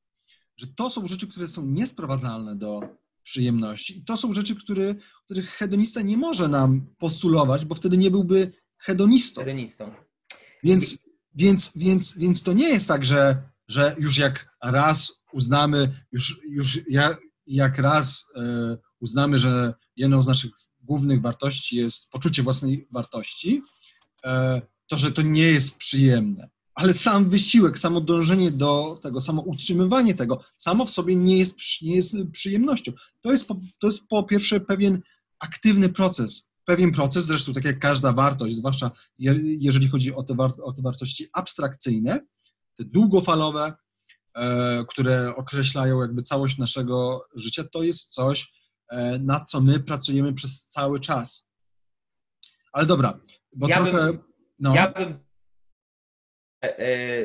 Speaker 2: że to są rzeczy, które są niesprowadzalne do przyjemności. I to są rzeczy, które, których hedonista nie może nam postulować, bo wtedy nie byłby hedonistą.
Speaker 1: Hedonistą.
Speaker 2: Więc, więc, więc, więc to nie jest tak, że, że już jak raz uznamy, już, już jak raz e, uznamy, że jedną z naszych głównych wartości jest poczucie własnej wartości, e, to że to nie jest przyjemne. Ale sam wysiłek, samo dążenie do tego, samo utrzymywanie tego, samo w sobie nie jest, nie jest przyjemnością. To jest, po, to jest po pierwsze pewien aktywny proces, pewien proces, zresztą tak jak każda wartość, zwłaszcza jeżeli chodzi o te, o te wartości abstrakcyjne, te długofalowe, e, które określają jakby całość naszego życia, to jest coś, e, nad co my pracujemy przez cały czas. Ale dobra, bo
Speaker 1: ja
Speaker 2: trochę...
Speaker 1: Bym, no. Ja bym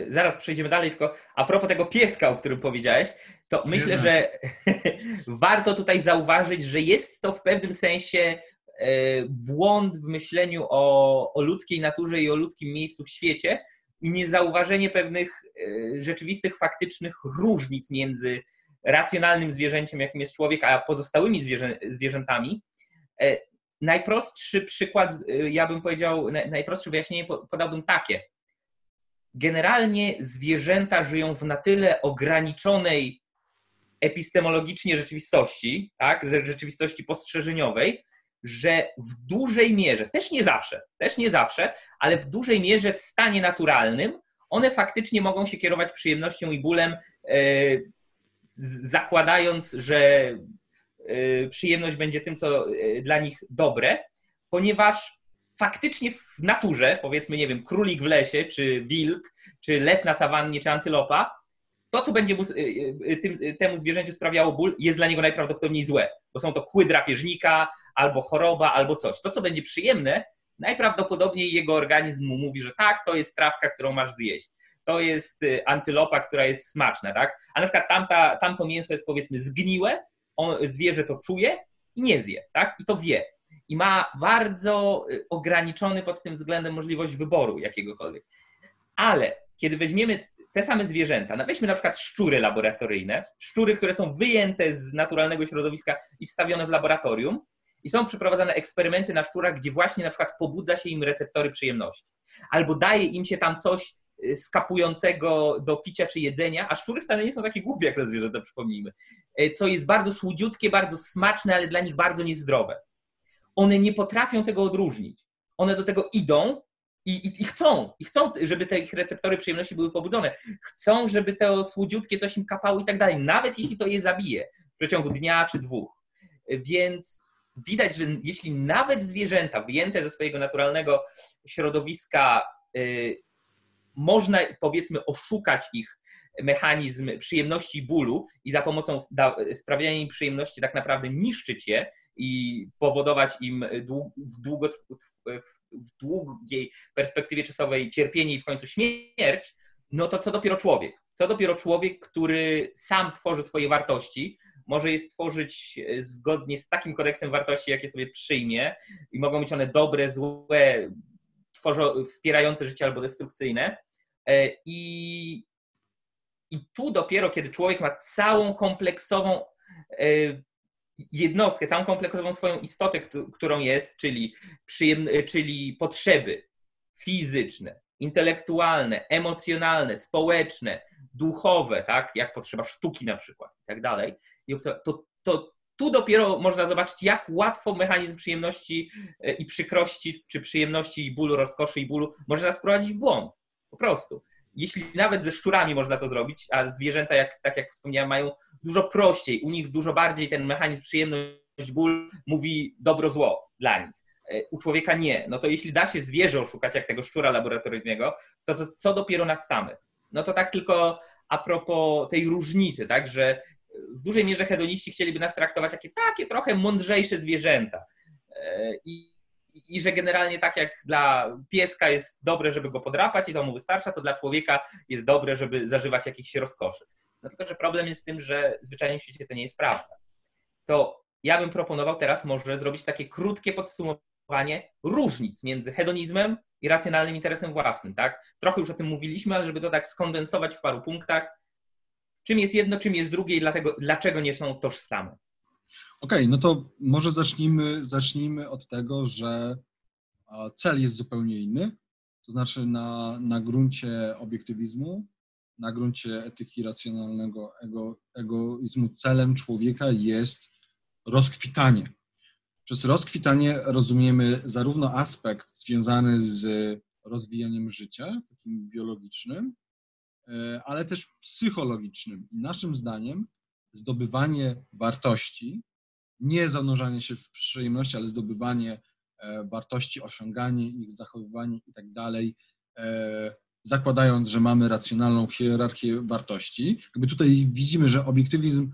Speaker 1: zaraz przejdziemy dalej, tylko a propos tego pieska, o którym powiedziałeś, to myślę, że [LAUGHS] warto tutaj zauważyć, że jest to w pewnym sensie E, błąd w myśleniu o, o ludzkiej naturze i o ludzkim miejscu w świecie i niezauważenie pewnych e, rzeczywistych, faktycznych różnic między racjonalnym zwierzęciem, jakim jest człowiek, a pozostałymi zwierzę, zwierzętami. E, najprostszy przykład, ja bym powiedział, najprostsze wyjaśnienie podałbym takie. Generalnie zwierzęta żyją w na tyle ograniczonej epistemologicznie rzeczywistości, tak, rzeczywistości postrzeżeniowej, że w dużej mierze, też nie zawsze, też nie zawsze, ale w dużej mierze w stanie naturalnym one faktycznie mogą się kierować przyjemnością i bólem, e, zakładając, że e, przyjemność będzie tym, co e, dla nich dobre, ponieważ faktycznie w naturze, powiedzmy, nie wiem, królik w lesie, czy wilk, czy lew na sawannie, czy antylopa, to, co będzie mu, tym, temu zwierzęciu sprawiało ból, jest dla niego najprawdopodobniej złe, bo są to kły drapieżnika, albo choroba, albo coś. To, co będzie przyjemne, najprawdopodobniej jego organizm mu mówi, że tak, to jest trawka, którą masz zjeść. To jest y, antylopa, która jest smaczna, tak? A na przykład tamta, tamto mięso jest powiedzmy zgniłe, on, zwierzę to czuje i nie zje, tak? I to wie. I ma bardzo y, ograniczony pod tym względem możliwość wyboru jakiegokolwiek. Ale kiedy weźmiemy te same zwierzęta, weźmy na przykład szczury laboratoryjne, szczury, które są wyjęte z naturalnego środowiska i wstawione w laboratorium, i są przeprowadzane eksperymenty na szczurach, gdzie właśnie na przykład pobudza się im receptory przyjemności. Albo daje im się tam coś y, skapującego do picia czy jedzenia, a szczury wcale nie są takie głupie jak te zwierzęta, przypomnijmy. Y, co jest bardzo słodziutkie, bardzo smaczne, ale dla nich bardzo niezdrowe. One nie potrafią tego odróżnić. One do tego idą i, i, i, chcą, i chcą, żeby te ich receptory przyjemności były pobudzone. Chcą, żeby to słodziutkie coś im kapało i tak dalej, nawet jeśli to je zabije w przeciągu dnia czy dwóch. Więc widać, że jeśli nawet zwierzęta wyjęte ze swojego naturalnego środowiska, y, można powiedzmy oszukać ich mechanizm przyjemności i bólu i za pomocą sprawiania im przyjemności tak naprawdę niszczyć je i powodować im w, długo, w długiej perspektywie czasowej cierpienie i w końcu śmierć, no to co dopiero człowiek? Co dopiero człowiek, który sam tworzy swoje wartości, może je stworzyć e, zgodnie z takim kodeksem wartości, jakie sobie przyjmie i mogą być one dobre, złe, tworzą, wspierające życie albo destrukcyjne. E, I, I tu dopiero, kiedy człowiek ma całą kompleksową e, jednostkę, całą kompleksową swoją istotę, którą jest, czyli, przyjemne, czyli potrzeby fizyczne, intelektualne, emocjonalne, społeczne, duchowe, tak, jak potrzeba sztuki na przykład i tak dalej, to, to tu dopiero można zobaczyć, jak łatwo mechanizm przyjemności e, i przykrości, czy przyjemności i bólu, rozkoszy i bólu może nas w błąd. Po prostu. Jeśli nawet ze szczurami można to zrobić, a zwierzęta, jak, tak jak wspomniałem, mają dużo prościej, u nich dużo bardziej ten mechanizm przyjemność, ból mówi dobro-zło dla nich. E, u człowieka nie. No to jeśli da się zwierzę oszukać, jak tego szczura laboratoryjnego, to, to co dopiero nas samych? No to tak tylko a propos tej różnicy, tak, że w dużej mierze hedoniści chcieliby nas traktować jako takie trochę mądrzejsze zwierzęta. I, I że generalnie tak jak dla pieska jest dobre, żeby go podrapać i to mu wystarcza, to dla człowieka jest dobre, żeby zażywać jakichś rozkoszy. No tylko, że problem jest w tym, że w świecie to nie jest prawda. To ja bym proponował teraz może zrobić takie krótkie podsumowanie różnic między hedonizmem i racjonalnym interesem własnym, tak? Trochę już o tym mówiliśmy, ale żeby to tak skondensować w paru punktach, czym jest jedno, czym jest drugie i dlatego, dlaczego nie są tożsame.
Speaker 2: Okej, okay, no to może zacznijmy, zacznijmy od tego, że cel jest zupełnie inny, to znaczy na, na gruncie obiektywizmu, na gruncie etyki racjonalnego ego, egoizmu celem człowieka jest rozkwitanie. Przez rozkwitanie rozumiemy zarówno aspekt związany z rozwijaniem życia, takim biologicznym, e, ale też psychologicznym. I naszym zdaniem zdobywanie wartości, nie zanurzanie się w przyjemności, ale zdobywanie e, wartości, osiąganie ich, zachowywanie i tak dalej, e, zakładając, że mamy racjonalną hierarchię wartości. Jakby tutaj widzimy, że obiektywizm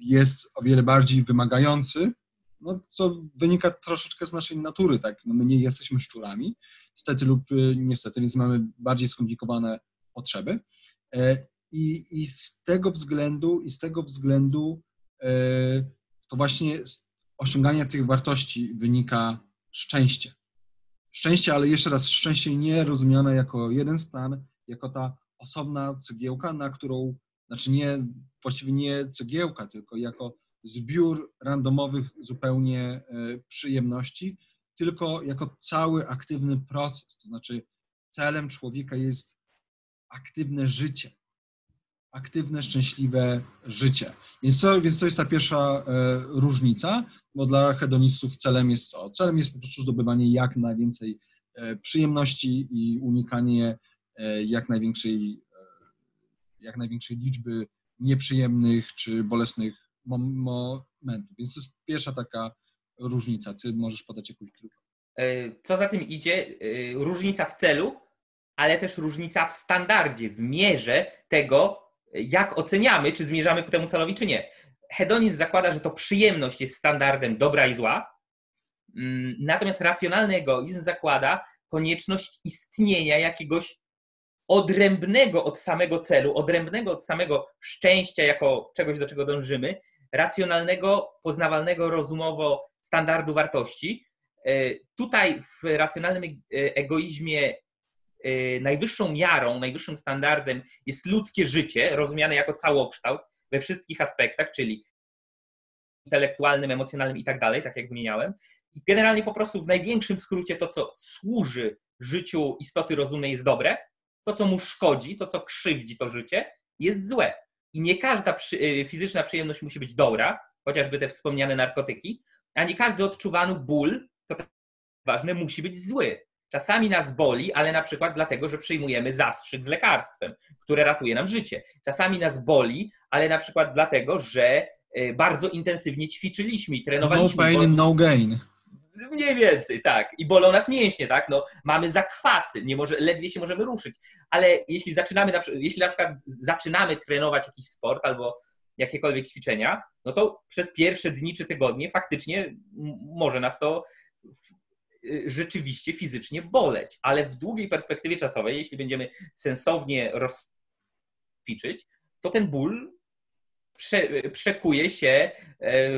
Speaker 2: jest o wiele bardziej wymagający, no, co wynika troszeczkę z naszej natury, tak? No, my nie jesteśmy szczurami, stety lub niestety, więc mamy bardziej skomplikowane potrzeby. I, I z tego względu, i z tego względu e, to właśnie z osiągania tych wartości wynika szczęście. Szczęście, ale jeszcze raz, szczęście nie rozumiane jako jeden stan, jako ta osobna cegiełka, na którą, znaczy nie, właściwie nie cegiełka, tylko jako zbiór randomowych zupełnie e, przyjemności, tylko jako cały aktywny proces. To znaczy, celem człowieka jest aktywne życie, aktywne, szczęśliwe życie. Więc to, więc to jest ta pierwsza e, różnica, bo dla hedonistów celem jest co? Celem jest po prostu zdobywanie jak najwięcej e, przyjemności i unikanie jak największej, jak największej liczby nieprzyjemnych czy bolesnych momentu. Więc to jest pierwsza taka różnica. Ty możesz podać jakąś drugą.
Speaker 1: E, co za tym idzie, e, różnica w celu, ale też różnica w standardzie, w mierze tego, jak oceniamy, czy zmierzamy ku temu celowi, czy nie. Hedonizm zakłada, że to przyjemność jest standardem dobra i zła, mm, natomiast racjonalny egoizm zakłada konieczność istnienia jakiegoś odrębnego od samego celu, odrębnego od samego szczęścia jako czegoś, do czego dążymy, racjonalnego, poznawalnego rozumowo standardu wartości. E, tutaj w racjonalnym e, egoizmie najwyższą miarą, najwyższym standardem jest ludzkie życie, rozumiane jako całokształt we wszystkich aspektach, czyli intelektualnym, emocjonalnym i tak dalej, tak jak wymieniałem. I generalnie po prostu w największym skrócie to, co służy życiu istoty rozumnej jest dobre, to, co mu szkodzi, to, co krzywdzi to życie, jest złe. I nie każda przy, y, fizyczna przyjemność musi być dobra, chociażby te wspomniane narkotyki, a nie każdy odczuwany ból, to tak ważne, musi być zły. Czasami nas boli, ale na przykład dlatego, że przyjmujemy zastrzyk z lekarstwem, które ratuje nam życie. Czasami nas boli, ale na przykład dlatego, że y, bardzo intensywnie ćwiczyliśmy i trenowaliśmy.
Speaker 2: No pain, no gain.
Speaker 1: Mniej więcej, tak. I bolą nas mięśnie, tak? No, mamy zakwasy, nie może, ledwie się możemy ruszyć. Ale jeśli zaczynamy, na, jeśli na przykład zaczynamy trenować jakiś sport albo jakiekolwiek ćwiczenia, no to przez pierwsze dni czy tygodnie faktycznie może nas to rzeczywiście fizycznie boleć, ale w długiej perspektywie czasowej, jeśli będziemy sensownie rozćwiczyć, to ten ból prze, przekuje się e,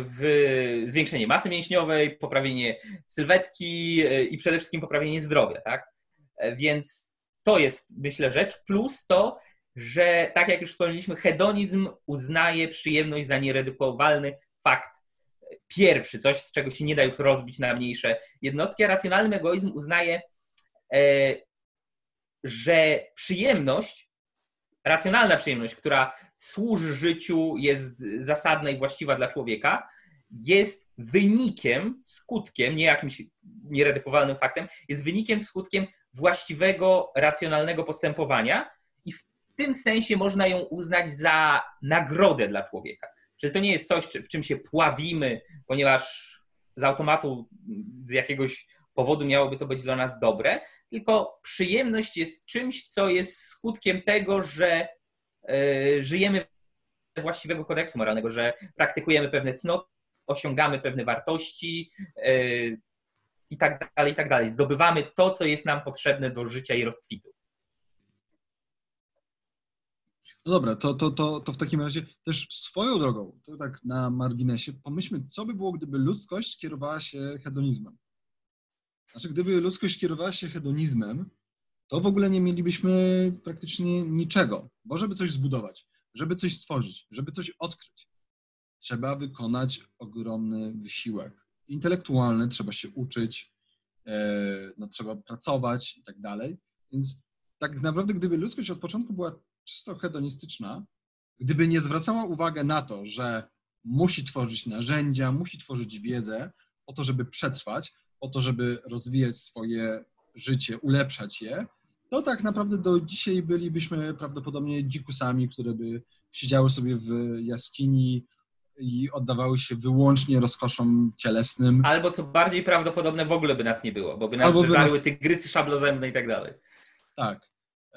Speaker 1: w zwiększenie masy mięśniowej, poprawienie sylwetki e, i przede wszystkim poprawienie zdrowia, tak? E, więc to jest, myślę, rzecz, plus to, że tak jak już wspomnieliśmy, hedonizm uznaje przyjemność za nieredukowalny fakt pierwszy, coś, z czego się nie da już rozbić na mniejsze jednostki, a racjonalny egoizm uznaje, że przyjemność, racjonalna przyjemność, która służy życiu, jest zasadna i właściwa dla człowieka, jest wynikiem, skutkiem, nie jakimś nieredukowalnym faktem, jest wynikiem, skutkiem właściwego, racjonalnego postępowania i w tym sensie można ją uznać za nagrodę dla człowieka. Czyli to nie jest coś, w czym się pławimy, ponieważ z automatu, z jakiegoś powodu miałoby to być dla nas dobre, tylko przyjemność jest czymś, co jest skutkiem tego, że E, żyjemy właściwego kodeksu moralnego, że praktykujemy pewne cnoty, osiągamy pewne wartości yy, i tak dalej, i tak dalej. Zdobywamy to, co jest nam potrzebne do życia i rozkwitu.
Speaker 2: No dobra, to, to, to, to w takim razie też swoją drogą, to tak na marginesie, pomyślmy, co by było, gdyby ludzkość kierowała się hedonizmem. Znaczy, gdyby ludzkość kierowała się hedonizmem, to w ogóle nie mielibyśmy praktycznie niczego, bo żeby coś zbudować, żeby coś stworzyć, żeby coś odkryć, trzeba wykonać ogromny wysiłek intelektualny, trzeba się uczyć, e, no, trzeba pracować i tak dalej. Więc tak naprawdę, gdyby ludzkość od początku była czysto hedonistyczna, gdyby nie zwracała uwagi na to, że musi tworzyć narzędzia, musi tworzyć wiedzę po to, żeby przetrwać, po to, żeby rozwijać swoje życie, ulepszać je, to tak naprawdę do dzisiaj bylibyśmy prawdopodobnie dzikusami, które by siedziały sobie w jaskini i oddawały się wyłącznie rozkoszom cielesnym.
Speaker 1: Albo co bardziej prawdopodobne, w ogóle by nas nie było, bo by nas zżarły nas... tygrysy szablozębne i tak dalej.
Speaker 2: Tak.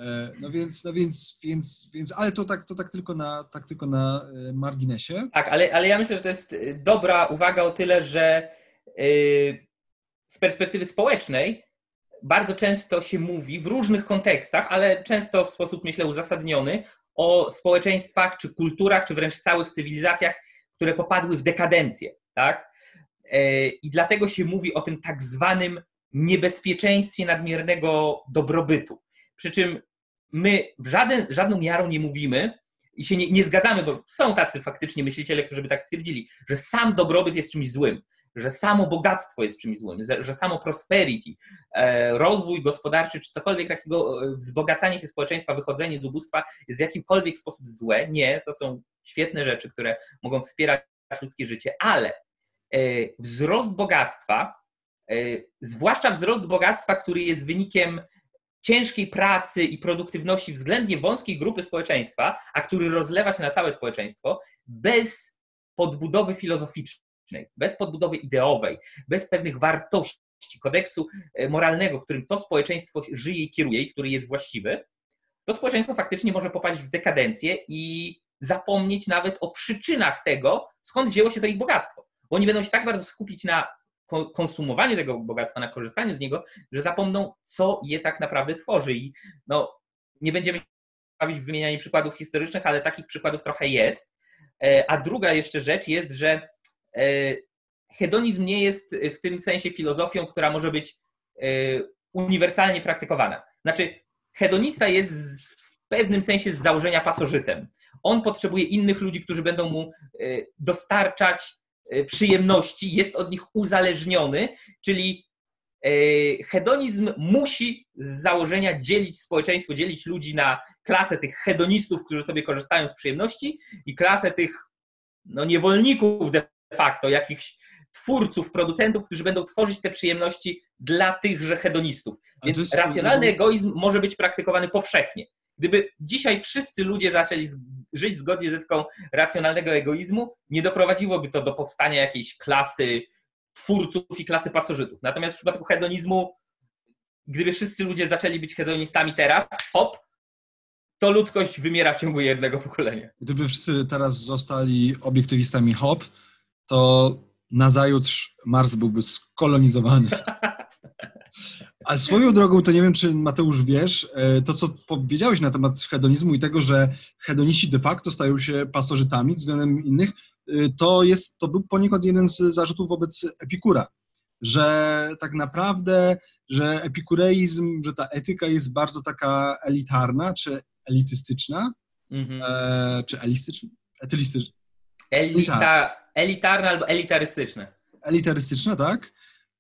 Speaker 2: E, no więc, no więc, więc, więc ale to tak, to tak tylko na, tak tylko na e, marginesie.
Speaker 1: Tak, ale, ale ja myślę, że to jest e, dobra uwaga o tyle, że z perspektywy społecznej bardzo często się mówi w różnych kontekstach, ale często w sposób, myślę, uzasadniony o społeczeństwach, czy kulturach, czy wręcz całych cywilizacjach, które popadły w dekadencję, tak? I dlatego się mówi o tym tak zwanym niebezpieczeństwie nadmiernego dobrobytu. Przy czym my w żaden, żadną miarą nie mówimy i się nie, nie zgadzamy, bo są tacy faktycznie myśliciele, którzy by tak stwierdzili, że sam dobrobyt jest czymś złym, że samo bogactwo jest czymś złym, że samo prosperity, e, rozwój gospodarczy czy cokolwiek takiego, e, wzbogacanie się społeczeństwa, wychodzenie z ubóstwa jest w jakimkolwiek sposób złe. Nie, to są świetne rzeczy, które mogą wspierać ludzkie życie, ale e, wzrost bogactwa, zwłaszcza wzrost bogactwa, który jest wynikiem ciężkiej pracy i produktywności względnie wąskiej grupy społeczeństwa, a który rozlewa się na całe społeczeństwo, bez podbudowy filozoficznej, bez podbudowy ideowej, bez pewnych wartości, kodeksu e, moralnego, którym to społeczeństwo żyje i kieruje i który jest właściwy, to społeczeństwo faktycznie może popaść w dekadencję i zapomnieć nawet o przyczynach tego, skąd wzięło się to ich bogactwo. Bo oni będą się tak bardzo skupić na konsumowaniu tego bogactwa, na korzystaniu z niego, że zapomną, co je tak naprawdę tworzy. I no, nie będziemy bawić w wymienianie przykładów historycznych, ale takich przykładów trochę jest. E, a druga jeszcze rzecz jest, że e, hedonizm nie jest w tym sensie filozofią, która może być e, uniwersalnie praktykowana. Znaczy, hedonista jest w pewnym sensie z założenia pasożytem. On potrzebuje innych ludzi, którzy będą mu dostarczać przyjemności jest od nich uzależniony, czyli e, hedonizm musi z założenia dzielić społeczeństwo, dzielić ludzi na klasę tych hedonistów, którzy sobie korzystają z przyjemności i klasę tych no, niewolników de facto, jakichś twórców, producentów, którzy będą tworzyć te przyjemności dla tychże hedonistów. Więc racjonalny egoizm może być praktykowany powszechnie. Gdyby dzisiaj wszyscy ludzie zaczęli żyć zgodnie z etyką racjonalnego egoizmu, nie doprowadziłoby to do powstania jakiejś klasy twórców i klasy pasożytów. Natomiast w przypadku hedonizmu, gdyby wszyscy ludzie zaczęli być hedonistami teraz, hop, to ludzkość wymiera w ciągu jednego pokolenia.
Speaker 2: Gdyby wszyscy teraz zostali obiektywistami hop, to nazajutrz Mars byłby skolonizowany. [LAUGHS] A swoją drogą, to nie wiem, czy Mateusz wiesz, e, to co powiedziałeś na temat hedonizmu i tego, że hedoniści de facto stają się pasożytami względem innych, e, to, jest, to był poniekąd jeden z zarzutów wobec Epikura, że tak naprawdę, że epikureizm, że ta etyka jest bardzo taka elitarna, czy elitystyczna, mhm. e, czy elistyczna? Etylistyczna.
Speaker 1: Elita, elitarna albo elitarystyczna.
Speaker 2: Elitarystyczna, tak?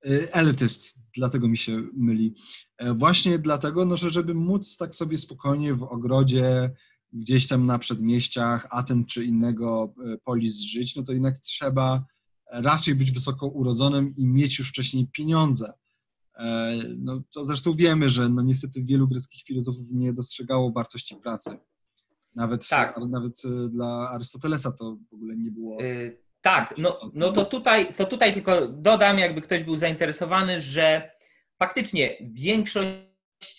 Speaker 2: E, elityst, dlatego mi się myli. E, właśnie dlatego, no, że żeby móc tak sobie spokojnie w ogrodzie, gdzieś tam na przedmieściach Aten czy innego e, polis żyć, no to jednak trzeba raczej być wysoko urodzonym i mieć już wcześniej pieniądze. No, to zresztą wiemy, że no, niestety wielu greckich filozofów nie dostrzegało wartości pracy. Nawet, tak. nawet dla Arystotelesa to w ogóle nie było. Y
Speaker 1: tak, no, no to, tutaj, to tutaj tylko dodam, jakby ktoś był zainteresowany, że faktycznie większość,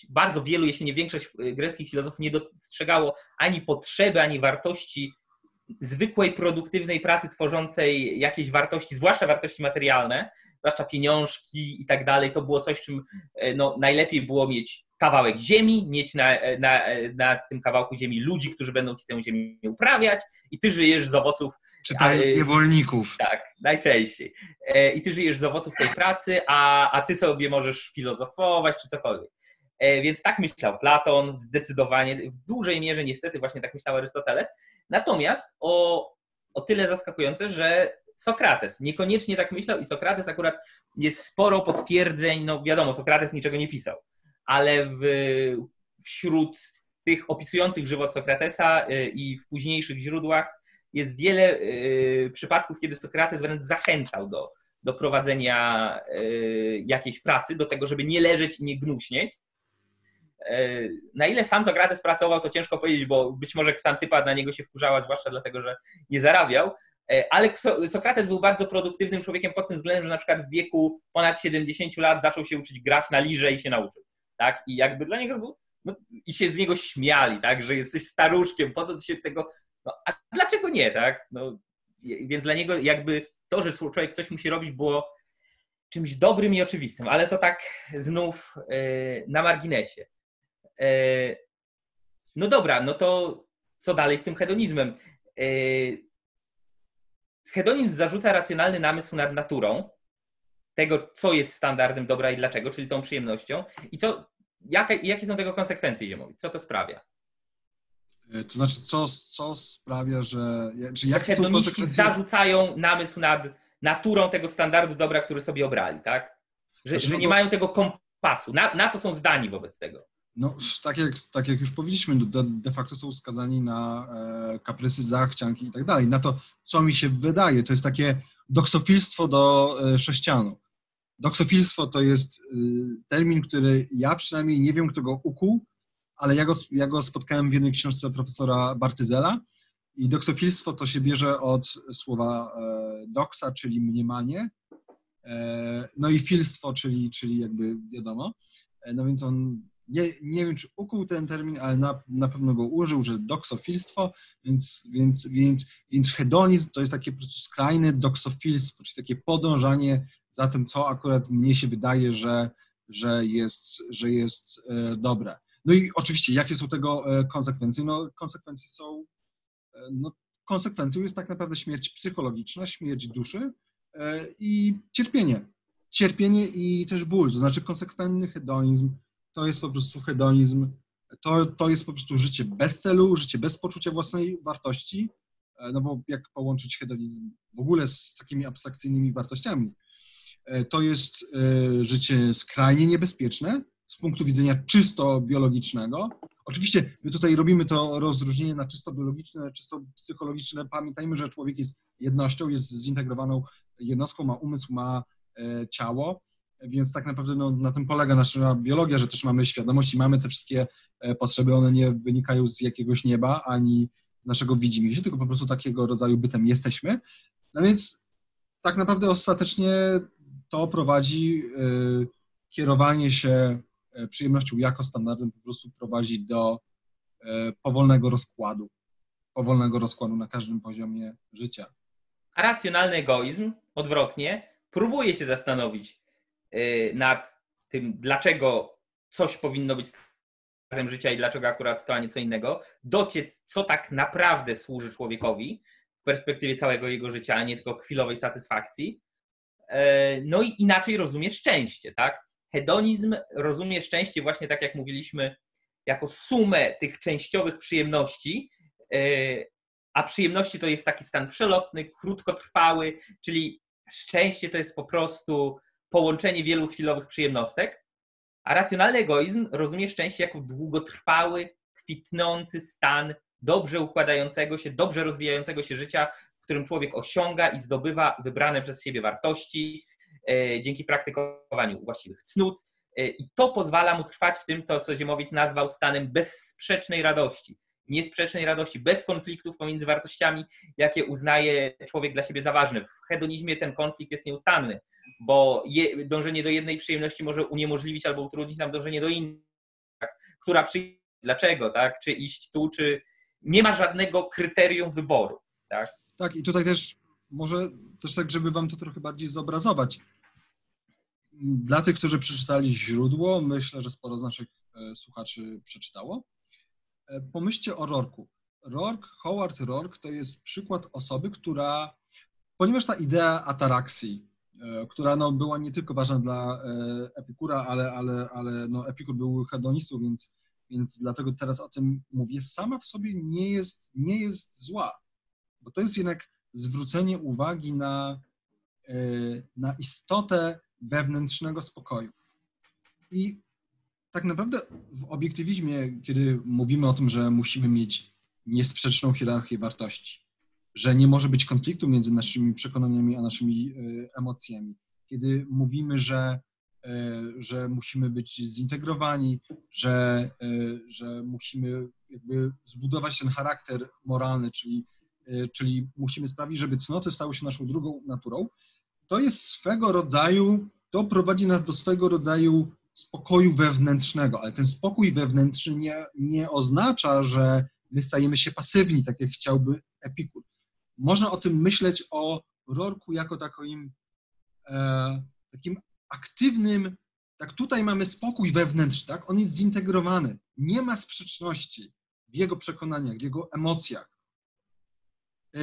Speaker 1: bardzo wielu, jeśli nie większość y, greckich filozofów nie dostrzegało ani potrzeby, ani wartości zwykłej, produktywnej pracy tworzącej jakieś wartości, zwłaszcza wartości materialne, zwłaszcza pieniążki i tak dalej, to było coś, czym e, no, najlepiej było mieć kawałek ziemi, mieć na, na, na tym kawałku ziemi ludzi, którzy będą ci tę ziemię uprawiać i ty żyjesz z owoców.
Speaker 2: Czytaj niewolników.
Speaker 1: Tak, najczęściej. E, I ty żyjesz z owoców tej pracy, a, a ty sobie możesz filozofować czy cokolwiek. E, więc tak myślał Platon, zdecydowanie, w dużej mierze niestety właśnie tak myślał Arystoteles. Natomiast o, o tyle zaskakujące, że Sokrates niekoniecznie tak myślał i Sokrates akurat jest sporo potwierdzeń, no wiadomo, Sokrates niczego nie pisał, ale w, wśród tych opisujących żywot Sokratesa y, i w późniejszych źródłach jest wiele y, przypadków, kiedy Sokrates wręcz zachęcał do, do prowadzenia y, jakiejś pracy, do tego, żeby nie leżeć i nie gnuśnieć. Na ile sam Sokrates pracował, to ciężko powiedzieć, bo być może Ksantypa na niego się wkurzała, zwłaszcza dlatego, że nie zarabiał, ale Sokrates był bardzo produktywnym człowiekiem pod tym względem, że na przykład w wieku ponad 70 lat zaczął się uczyć grać na lirze i się nauczył. Tak? I jakby dla niego był, no, i się z niego śmiali, tak? że jesteś staruszkiem, po co ty się tego. No, a dlaczego nie, tak? No, więc dla niego jakby to, że człowiek coś musi robić, było czymś dobrym i oczywistym, ale to tak znów yy, na marginesie. Yy, no dobra, no to co dalej z tym hedonizmem? Yy, hedonizm zarzuca racjonalny namysł nad naturą, tego, co jest standardem dobra i dlaczego, czyli tą przyjemnością, i co, jakie, jakie są tego konsekwencje ziemowi, co to sprawia?
Speaker 2: E, to znaczy, co, co sprawia, że.
Speaker 1: Czy jak hedoniści zarzucają namysł nad naturą tego standardu dobra, który sobie obrali, tak? Że, znaczy, że no nie mają tego kompasu. Na, na co są zdani wobec tego?
Speaker 2: No, tak jak, tak jak już powiedzieliśmy, no, de, de facto są skazani na e, kaprysy, zachcianki i tak dalej. Na to, co mi się wydaje, to jest takie doksofilstwo do e, sześcianu. Doksofilstwo to jest e, termin, który ja przynajmniej nie wiem, kto go ukuł, ale ja go, ja go spotkałem w jednej książce profesora Bartyzela i doksofilstwo to się bierze od słowa e, doksa, czyli mniemanie, e, no i filstwo, czyli, czyli jakby wiadomo. E, no więc on nie, nie wiem, czy ukuł ten termin, ale na, na pewno go użył, że doksofilstwo, więc, więc, więc, więc hedonizm to jest takie po prostu skrajne doksofilstwo, czyli takie podążanie za tym, co akurat mnie się wydaje, że, że jest, że jest dobre. No i oczywiście, jakie są tego e, konsekwencje? No konsekwencje są, e, no konsekwencją jest tak naprawdę śmierć psychologiczna, śmierć duszy e, i cierpienie. Cierpienie i też ból, to znaczy konsekwentny hedonizm, to jest po prostu hedonizm, to, to jest po prostu życie bez celu, życie bez poczucia własnej wartości, no bo jak połączyć hedonizm w ogóle z takimi abstrakcyjnymi wartościami? To jest życie skrajnie niebezpieczne z punktu widzenia czysto biologicznego. Oczywiście my tutaj robimy to rozróżnienie na czysto biologiczne, czysto psychologiczne. Pamiętajmy, że człowiek jest jednością, jest zintegrowaną jednostką, ma umysł, ma ciało więc tak naprawdę no, na tym polega nasza biologia, że też mamy świadomość i mamy te wszystkie e, potrzeby, one nie wynikają z jakiegoś nieba ani z naszego widzimisię, tylko po prostu takiego rodzaju bytem jesteśmy. No więc tak naprawdę ostatecznie to prowadzi y, kierowanie się przyjemnością jako standardem po prostu prowadzi do y, powolnego rozkładu, powolnego rozkładu na każdym poziomie życia.
Speaker 1: A racjonalny egoizm, odwrotnie, próbuje się zastanowić, Y, nad tym, dlaczego coś powinno być standardem życia i dlaczego akurat to, a nie co innego, dociec, co tak naprawdę służy człowiekowi w perspektywie całego jego życia, a nie tylko chwilowej satysfakcji. E, no i inaczej rozumie szczęście, tak? Hedonizm rozumie szczęście właśnie tak jak mówiliśmy, jako sumę tych częściowych przyjemności, e, a przyjemności to jest taki stan przelotny, krótkotrwały, czyli szczęście to jest po prostu połączenie wielu chwilowych przyjemnostek, a racjonalny egoizm rozumie szczęście jako długotrwały, kwitnący stan dobrze układającego się, dobrze rozwijającego się życia, w którym człowiek osiąga i zdobywa wybrane przez siebie wartości dzięki praktykowaniu właściwych cnót. E, I to pozwala mu trwać w tym, to co Ziemowit nazwał stanem bezsprzecznej radości. Niesprzecznej radości, bez konfliktów pomiędzy wartościami, jakie uznaje człowiek dla siebie za ważne. W hedonizmie ten konflikt jest nieustanny bo je, dążenie do jednej przyjemności może uniemożliwić albo utrudnić nam dążenie do innej, tak? która przyjdzie, dlaczego, tak? Czy iść tu, czy nie ma żadnego kryterium wyboru. tak?
Speaker 2: Tak, i tutaj też może też tak, żeby wam to trochę bardziej zobrazować. Dla tych, którzy przeczytali źródło, myślę, że sporo z naszych e, słuchaczy przeczytało. E, pomyślcie o Rorku. Rork, Howard Rork to jest przykład osoby, która, ponieważ ta idea ataraksji, e, która no, była nie tylko ważna dla Epikura, ale, ale, ale no, Epikur był hedonistą, więc, więc dlatego teraz o tym mówię, sama w sobie nie jest, nie jest zła, bo to jest jednak zwrócenie uwagi na, na istotę wewnętrznego spokoju. I tak naprawdę w obiektywizmie, kiedy mówimy o tym, że musimy mieć niesprzeczną hierarchię wartości, że nie może być konfliktu między naszymi przekonaniami a naszymi e, emocjami, kiedy mówimy, że, e, że musimy być zintegrowani, że, e, że musimy jakby zbudować ten charakter moralny, czyli, czyli musimy sprawić, żeby cnoty stały się naszą drugą naturą, to jest swego rodzaju, to prowadzi nas do swego rodzaju spokoju wewnętrznego, ale ten spokój wewnętrzny nie, nie oznacza, że my stajemy się pasywni, tak jak chciałby Epikur. Można o tym myśleć o Rorku jako takim, e, takim aktywnym, tak tutaj mamy spokój wewnętrzny, tak? on jest zintegrowany, nie ma sprzeczności w jego przekonaniach, w jego emocjach. E,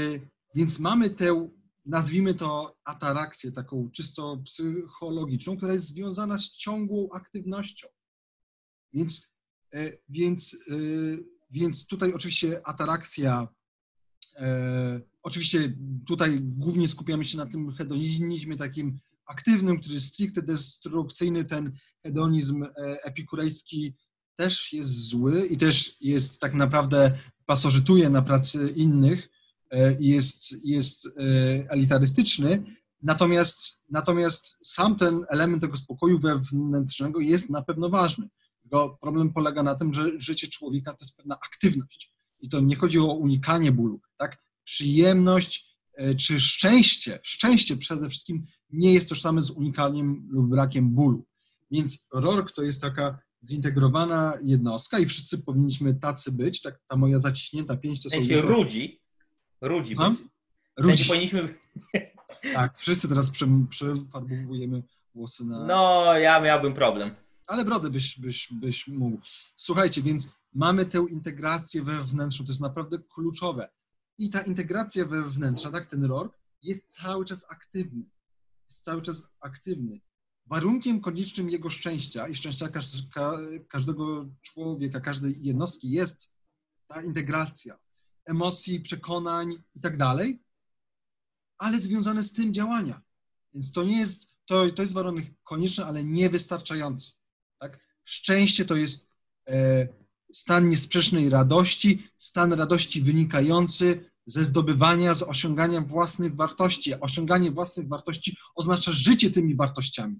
Speaker 2: więc mamy tę nazwijmy to atarakcję taką czysto psychologiczną, która jest związana z ciągłą aktywnością. Więc, e, więc, e, więc tutaj oczywiście atarakcja, e, oczywiście tutaj głównie skupiamy się na tym hedonizmie takim aktywnym, który jest stricte destrukcyjny, ten hedonizm epikurejski też jest zły i też jest tak naprawdę pasożytuje na pracy innych, jest, jest e, elitarystyczny, natomiast, natomiast sam ten element tego spokoju wewnętrznego jest na pewno ważny. Tylko problem polega na tym, że życie człowieka to jest pewna aktywność. I to nie chodzi o unikanie bólu, tak? Przyjemność e, czy szczęście, szczęście przede wszystkim nie jest tożsame z unikaniem lub brakiem bólu. Więc RORK to jest taka zintegrowana jednostka i wszyscy powinniśmy tacy być, tak ta moja zaciśnięta pięść to
Speaker 1: są... W rudzi, Rudzi. No? Rudzi. powinniśmy... [LAUGHS]
Speaker 2: Tak, wszyscy teraz przefarbowujemy włosy na...
Speaker 1: No, ja miałbym problem.
Speaker 2: Ale brody byś, byś, byś mógł. Słuchajcie, więc mamy tę integrację wewnętrzną, to jest naprawdę kluczowe. I ta integracja wewnętrzna, tak, ten RORK, jest cały czas aktywny. Jest cały czas aktywny. Warunkiem koniecznym jego szczęścia i szczęścia każdego człowieka, każdej jednostki jest ta integracja emocji, przekonań i tak dalej, ale związane z tym działania. Więc to nie jest, to, to jest warunek konieczny, ale niewystarczający. Tak? Szczęście to jest e, stan niesprzecznej radości, stan radości wynikający ze zdobywania, z osiągania własnych wartości. Osiąganie własnych wartości oznacza życie tymi wartościami,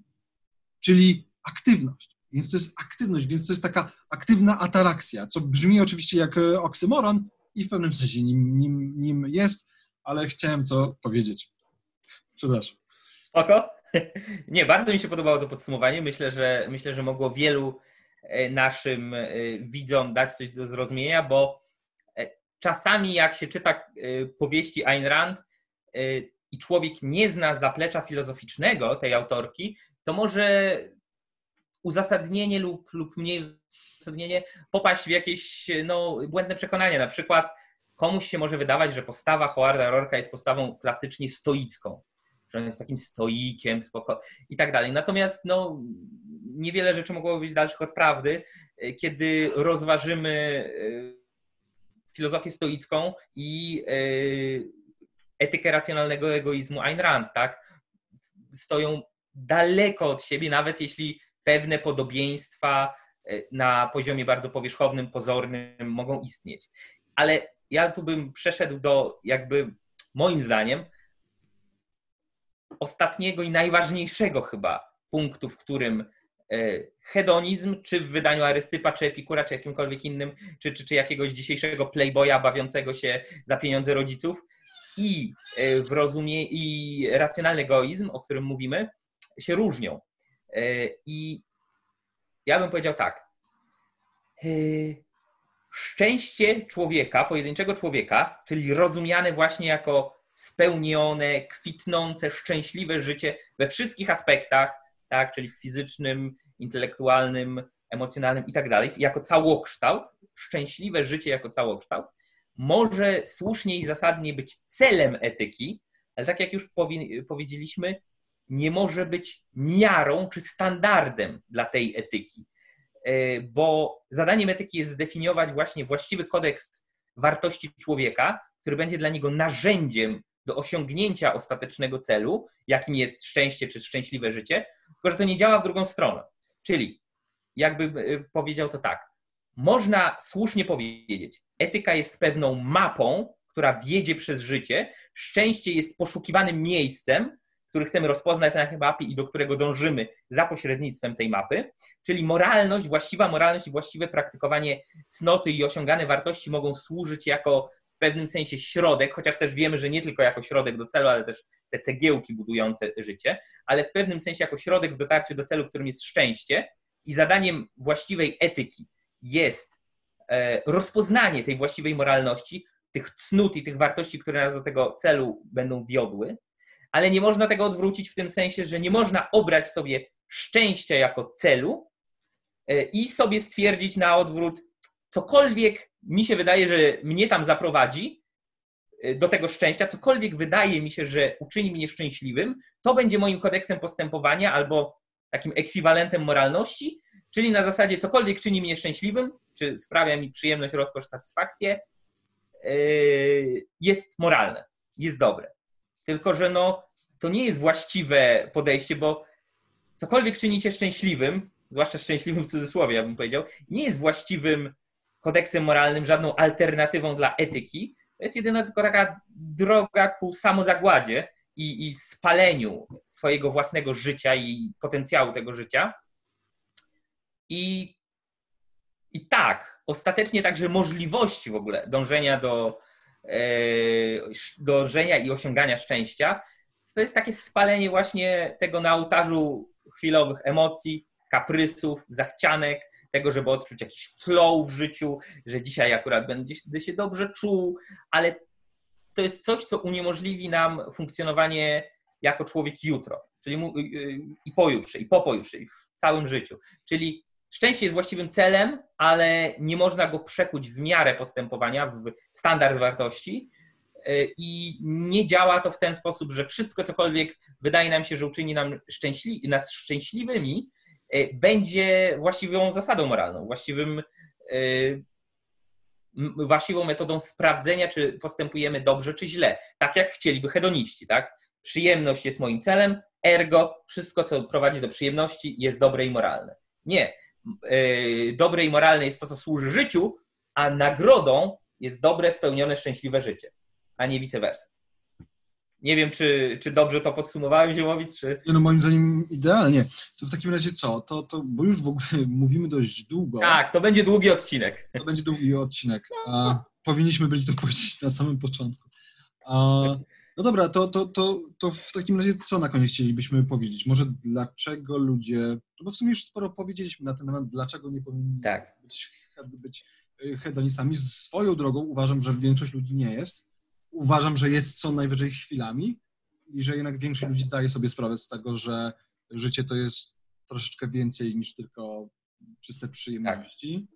Speaker 2: czyli aktywność. Więc to jest aktywność, więc to jest taka aktywna atarakcja, co brzmi oczywiście jak e, oksymoron, i w pewnym sensie nim, nim, nim jest, ale chciałem to powiedzieć. Przepraszam.
Speaker 1: Oko? [LAUGHS] Nie, bardzo mi się podobało to podsumowanie. Myślę, że myślę, że mogło wielu e, naszym e, widzom dać coś do zrozumienia, bo e, czasami jak się czyta powieści Ayn Rand i człowiek nie zna zaplecza filozoficznego tej autorki, to może uzasadnienie lub, lub mniej uzasadnienie popaść w jakieś no, błędne przekonanie. Na przykład komuś się może wydawać, że postawa Howarda Rorka jest postawą klasycznie stoicką, że on jest takim stoikiem, spoko i tak dalej. Natomiast no, niewiele rzeczy mogło być dalszych od prawdy, kiedy rozważymy e, filozofię stoicką i e, etykę racjonalnego egoizmu Ayn Rand, tak? Stoją daleko od siebie, nawet jeśli pewne podobieństwa E, na poziomie bardzo powierzchownym, pozornym mogą istnieć. Ale ja tu bym przeszedł do jakby moim zdaniem ostatniego i najważniejszego chyba punktu, w którym e, hedonizm, czy w wydaniu Arystypa, czy Epikura, czy jakimkolwiek innym, czy, czy, czy jakiegoś dzisiejszego playboya bawiącego się za pieniądze rodziców i e, w rozumie i racjonalny egoizm, o którym mówimy, się różnią. I ja bym powiedział tak. Yy, szczęście człowieka, pojedynczego człowieka, czyli rozumiane właśnie jako spełnione, kwitnące, szczęśliwe życie we wszystkich aspektach, tak, czyli fizycznym, intelektualnym, emocjonalnym i tak dalej, jako całokształt, szczęśliwe życie jako całokształt, może słusznie i zasadnie być celem etyki, ale tak jak już powiedzieliśmy, nie może być miarą czy standardem dla tej etyki, e, bo zadaniem etyki jest zdefiniować właśnie właściwy kodeks wartości człowieka, który będzie dla niego narzędziem do osiągnięcia ostatecznego celu, jakim jest szczęście czy szczęśliwe życie, tylko że to nie działa w drugą stronę. Czyli, jakby e, powiedział to tak, można słusznie powiedzieć, etyka jest pewną mapą, która wiedzie przez życie, szczęście jest poszukiwanym miejscem, który chcemy rozpoznać na mapie i do którego dążymy za pośrednictwem tej mapy, czyli moralność, właściwa moralność i właściwe praktykowanie cnoty i osiągane wartości mogą służyć jako w pewnym sensie środek, chociaż też wiemy, że nie tylko jako środek do celu, ale też te cegiełki budujące życie, ale w pewnym sensie jako środek w dotarciu do celu, którym jest szczęście i zadaniem właściwej etyki jest e, rozpoznanie tej właściwej moralności, tych cnót i tych wartości, które nas do tego celu będą wiodły, ale nie można tego odwrócić w tym sensie, że nie można obrać sobie szczęścia jako celu e, i sobie stwierdzić na odwrót, cokolwiek mi się wydaje, że mnie tam zaprowadzi e, do tego szczęścia, cokolwiek wydaje mi się, że uczyni mnie szczęśliwym, to będzie moim kodeksem postępowania albo takim ekwiwalentem moralności, czyli na zasadzie cokolwiek czyni mnie szczęśliwym, czy sprawia mi przyjemność, rozkosz, satysfakcję, e, jest moralne, jest dobre. Tylko, że no, to nie jest właściwe podejście, bo cokolwiek czynicie szczęśliwym, zwłaszcza szczęśliwym w cudzysłowie, ja bym powiedział, nie jest właściwym kodeksem moralnym, żadną alternatywą dla etyki. To jest jedyna tylko taka droga ku samozagładzie i, i spaleniu swojego własnego życia i potencjału tego życia. I, I tak, ostatecznie także możliwości w ogóle dążenia do, E, dążenia i osiągania szczęścia, to jest takie spalenie właśnie tego na ołtarzu chwilowych emocji, kaprysów, zachcianek, tego, żeby odczuć jakiś flow w życiu, że dzisiaj akurat będę się dobrze czuł, ale to jest coś, co uniemożliwi nam funkcjonowanie jako człowiek jutro, czyli y, y, i pojutrze, i po pojutrze, i w całym życiu. Czyli Szczęście jest właściwym celem, ale nie można go przekuć w miarę postępowania, w standard wartości. Y, I nie działa to w ten sposób, że wszystko, cokolwiek wydaje nam się, że uczyni nam szczęśli nas szczęśliwymi, y, będzie właściwą zasadą moralną, właściwym, y, właściwą metodą sprawdzenia, czy postępujemy dobrze, czy źle. Tak jak chcieliby hedoniści, tak? Przyjemność jest moim celem, ergo wszystko, co prowadzi do przyjemności, jest dobre i moralne. Nie. E, dobre i moralne jest to, co służy życiu, a nagrodą jest dobre, spełnione, szczęśliwe życie, a nie vice versa. Nie wiem, czy, czy dobrze to podsumowałem, Ziemowicz, czy...
Speaker 2: No moim zdaniem idealnie. To w takim razie co? To, to, bo już w ogóle [LAUGHS] mówimy dość długo.
Speaker 1: Tak, to będzie długi odcinek.
Speaker 2: To będzie długi odcinek. A powinniśmy byli to powiedzieć na samym początku. A, no dobra, to, to, to, to w takim razie co na koniec chcielibyśmy powiedzieć? Może dlaczego ludzie, no bo w sumie już sporo powiedzieliśmy na ten temat, dlaczego nie powinni
Speaker 1: tak.
Speaker 2: być, być y, hedonistami. Swoją drogą uważam, że większość ludzi nie jest. Uważam, że jest co najwyżej chwilami i że jednak większość ludzi zdaje sobie sprawę z tego, że życie to jest troszeczkę więcej niż tylko czyste przyjemności.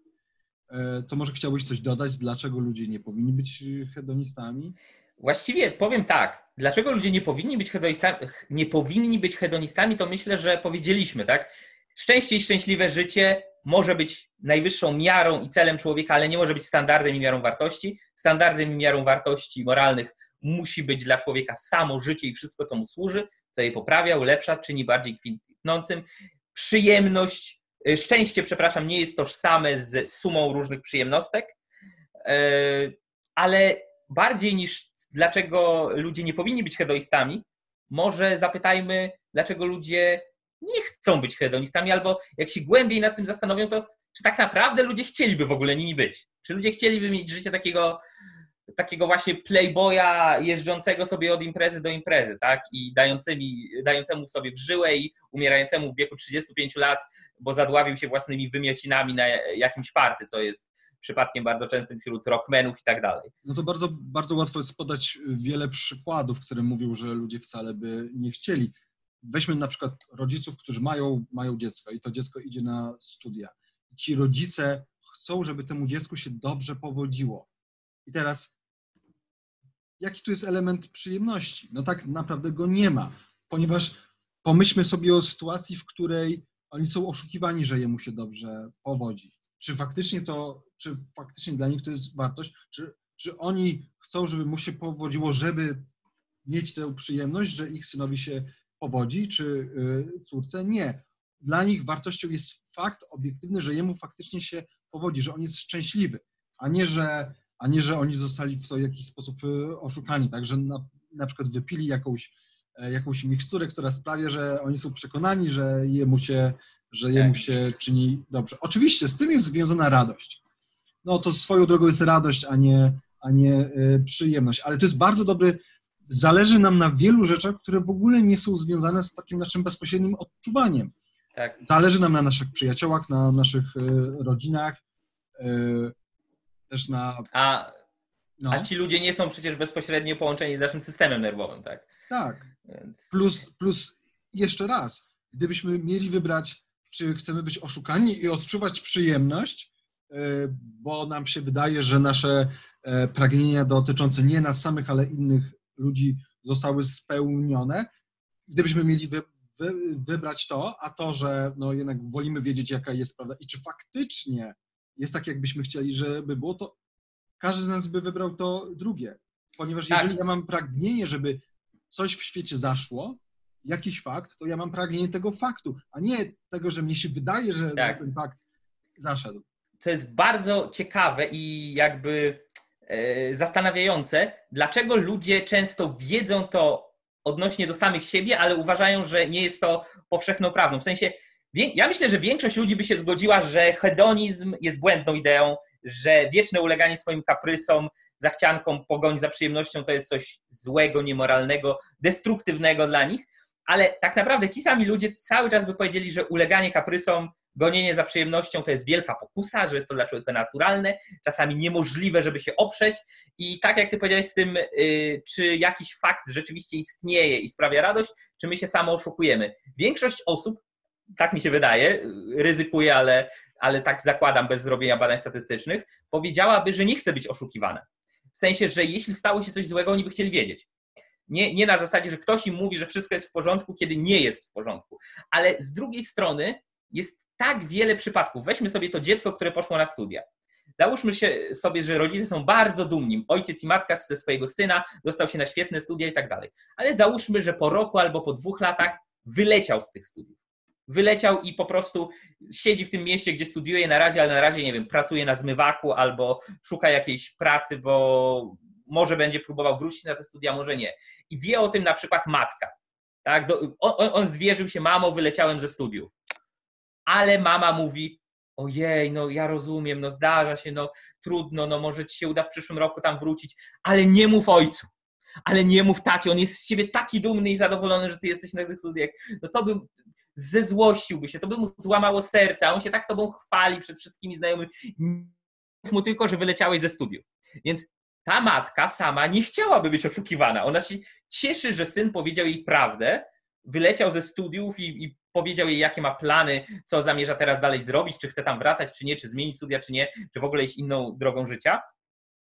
Speaker 2: Tak. To może chciałbyś coś dodać, dlaczego ludzie nie powinni być hedonistami?
Speaker 1: Właściwie powiem tak, dlaczego ludzie nie powinni być hedonistami, nie powinni być hedonistami, to myślę, że powiedzieliśmy, tak? Szczęście i szczęśliwe życie może być najwyższą miarą i celem człowieka, ale nie może być standardem i miarą wartości. Standardem i miarą wartości moralnych musi być dla człowieka samo życie i wszystko, co mu służy, co je poprawia, ulepsza, czyni bardziej kwitnącym. Przyjemność, y, szczęście, przepraszam, nie jest tożsame z sumą różnych przyjemnostek, y, ale bardziej niż dlaczego ludzie nie powinni być hedonistami, może zapytajmy, dlaczego ludzie nie chcą być hedonistami, albo jak się głębiej nad tym zastanowią, to czy tak naprawdę ludzie chcieliby w ogóle nimi być? Czy ludzie chcieliby mieć życie takiego, takiego właśnie playboya jeżdżącego sobie od imprezy do imprezy, tak? I dającymi, dającemu sobie w żyłę i umierającemu w wieku 35 lat, bo zadławił się własnymi wymiocinami na jakimś party, co jest przypadkiem bardzo częstym wśród rockmenów i tak dalej.
Speaker 2: No to bardzo, bardzo łatwo jest podać wiele przykładów, które mówią, że ludzie wcale by nie chcieli. Weźmy na przykład rodziców, którzy mają, mają dziecko i to dziecko idzie na studia. Ci rodzice chcą, żeby temu dziecku się dobrze powodziło. I teraz, jaki tu jest element przyjemności? No tak naprawdę go nie ma, ponieważ pomyślmy sobie o sytuacji, w której oni są oszukiwani, że jemu się dobrze powodzi. Czy faktycznie to, czy faktycznie dla nich to jest wartość? Czy, czy oni chcą, żeby mu się powodziło, żeby mieć tę przyjemność, że ich synowi się powodzi, czy y, córce? Nie. Dla nich wartością jest fakt obiektywny, że jemu faktycznie się powodzi, że on jest szczęśliwy, a nie, że, a nie, że oni zostali w to jakiś sposób y, oszukani, tak, że na, na przykład wypili jakąś E, jakąś miksturę, która sprawia, że oni są przekonani, że jemu się, że jemu tak. się czyni dobrze. Oczywiście z tym jest związana radość. No to swoją drogą jest radość, a nie, a nie e, przyjemność. Ale to jest bardzo dobry, zależy nam na wielu rzeczach, które w ogóle nie są związane z takim naszym bezpośrednim odczuwaniem. Tak. Zależy nam na naszych przyjaciołach, na naszych e, rodzinach, też na...
Speaker 1: A, no. a ci ludzie nie są przecież bezpośrednio połączeni z naszym systemem nerwowym, tak?
Speaker 2: Tak. Więc... Plus, plus jeszcze raz, gdybyśmy mieli wybrać, czy chcemy być oszukani i odczuwać przyjemność, e, bo nam się wydaje, że nasze e, pragnienia dotyczące nie nas samych, ale innych ludzi zostały spełnione. Gdybyśmy mieli wy, wy, wybrać to, a to, że no jednak wolimy wiedzieć, jaka jest prawda i czy faktycznie jest tak, jakbyśmy chcieli, żeby było, to każdy z nas by wybrał to drugie. Ponieważ tak. jeżeli ja mam pragnienie, żeby coś w świecie zaszło, jakiś fakt, to ja mam pragnienie tego faktu, a nie tego, że mnie się wydaje, że tak. ten fakt zaszedł.
Speaker 1: Co jest bardzo ciekawe i jakby e, zastanawiające, dlaczego ludzie często wiedzą to odnośnie do samych siebie, ale uważają, że nie jest to powszechną prawdą. W sensie, ja myślę, że większość ludzi by się zgodziła, że hedonizm jest błędną ideą, że wieczne uleganie swoim kaprysom zachcianką, pogoni za przyjemnością to jest coś złego, niemoralnego, destruktywnego dla nich, ale tak naprawdę ci sami ludzie cały czas by powiedzieli, że uleganie kaprysom, gonienie za przyjemnością to jest wielka pokusa, że jest to dla człowieka naturalne, czasami niemożliwe, żeby się oprzeć i tak jak ty powiedziałeś z tym, yy, czy jakiś fakt rzeczywiście istnieje i sprawia radość, czy my się samo oszukujemy. Większość osób, tak mi się wydaje, ryzykuje, ale, ale tak zakładam bez zrobienia badań statystycznych, powiedziałaby, że nie chce być oszukiwana. W sensie, że jeśli stało się coś złego, oni by chcieli wiedzieć. Nie, nie na zasadzie, że ktoś im mówi, że wszystko jest w porządku, kiedy nie jest w porządku. Ale z drugiej strony jest tak wiele przypadków. Weźmy sobie to dziecko, które poszło na studia. Załóżmy się sobie, że rodzice są bardzo dumni. Ojciec i matka ze swojego syna dostał się na świetne studia i tak dalej. Ale załóżmy, że po roku albo po dwóch latach wyleciał z tych studiów wyleciał i po prostu siedzi w tym mieście, gdzie studiuje na razie, ale na razie, nie wiem, pracuje na zmywaku albo szuka jakiejś pracy, bo może będzie próbował wrócić na te studia, może nie. I wie o tym na przykład matka. Tak? On, on zwierzył się, mamo, wyleciałem ze studiów. Ale mama mówi, ojej, no ja rozumiem, no zdarza się, no trudno, no może ci się uda w przyszłym roku tam wrócić, ale nie mów ojcu ale nie mów tacie, on jest z ciebie taki dumny i zadowolony, że ty jesteś na tych studiach. No to by, zezłościłby się, to by mu złamało serce, a on się tak tobą chwali przed wszystkimi znajomymi. Mów mu tylko, że wyleciałeś ze studiów. Więc ta matka sama nie chciałaby być oszukiwana. Ona się cieszy, że syn powiedział jej prawdę, wyleciał ze studiów i, i, powiedział jej, jakie ma plany, co zamierza teraz dalej zrobić, czy chce tam wracać, czy nie, czy zmienić studia, czy nie, czy w ogóle iść inną drogą życia.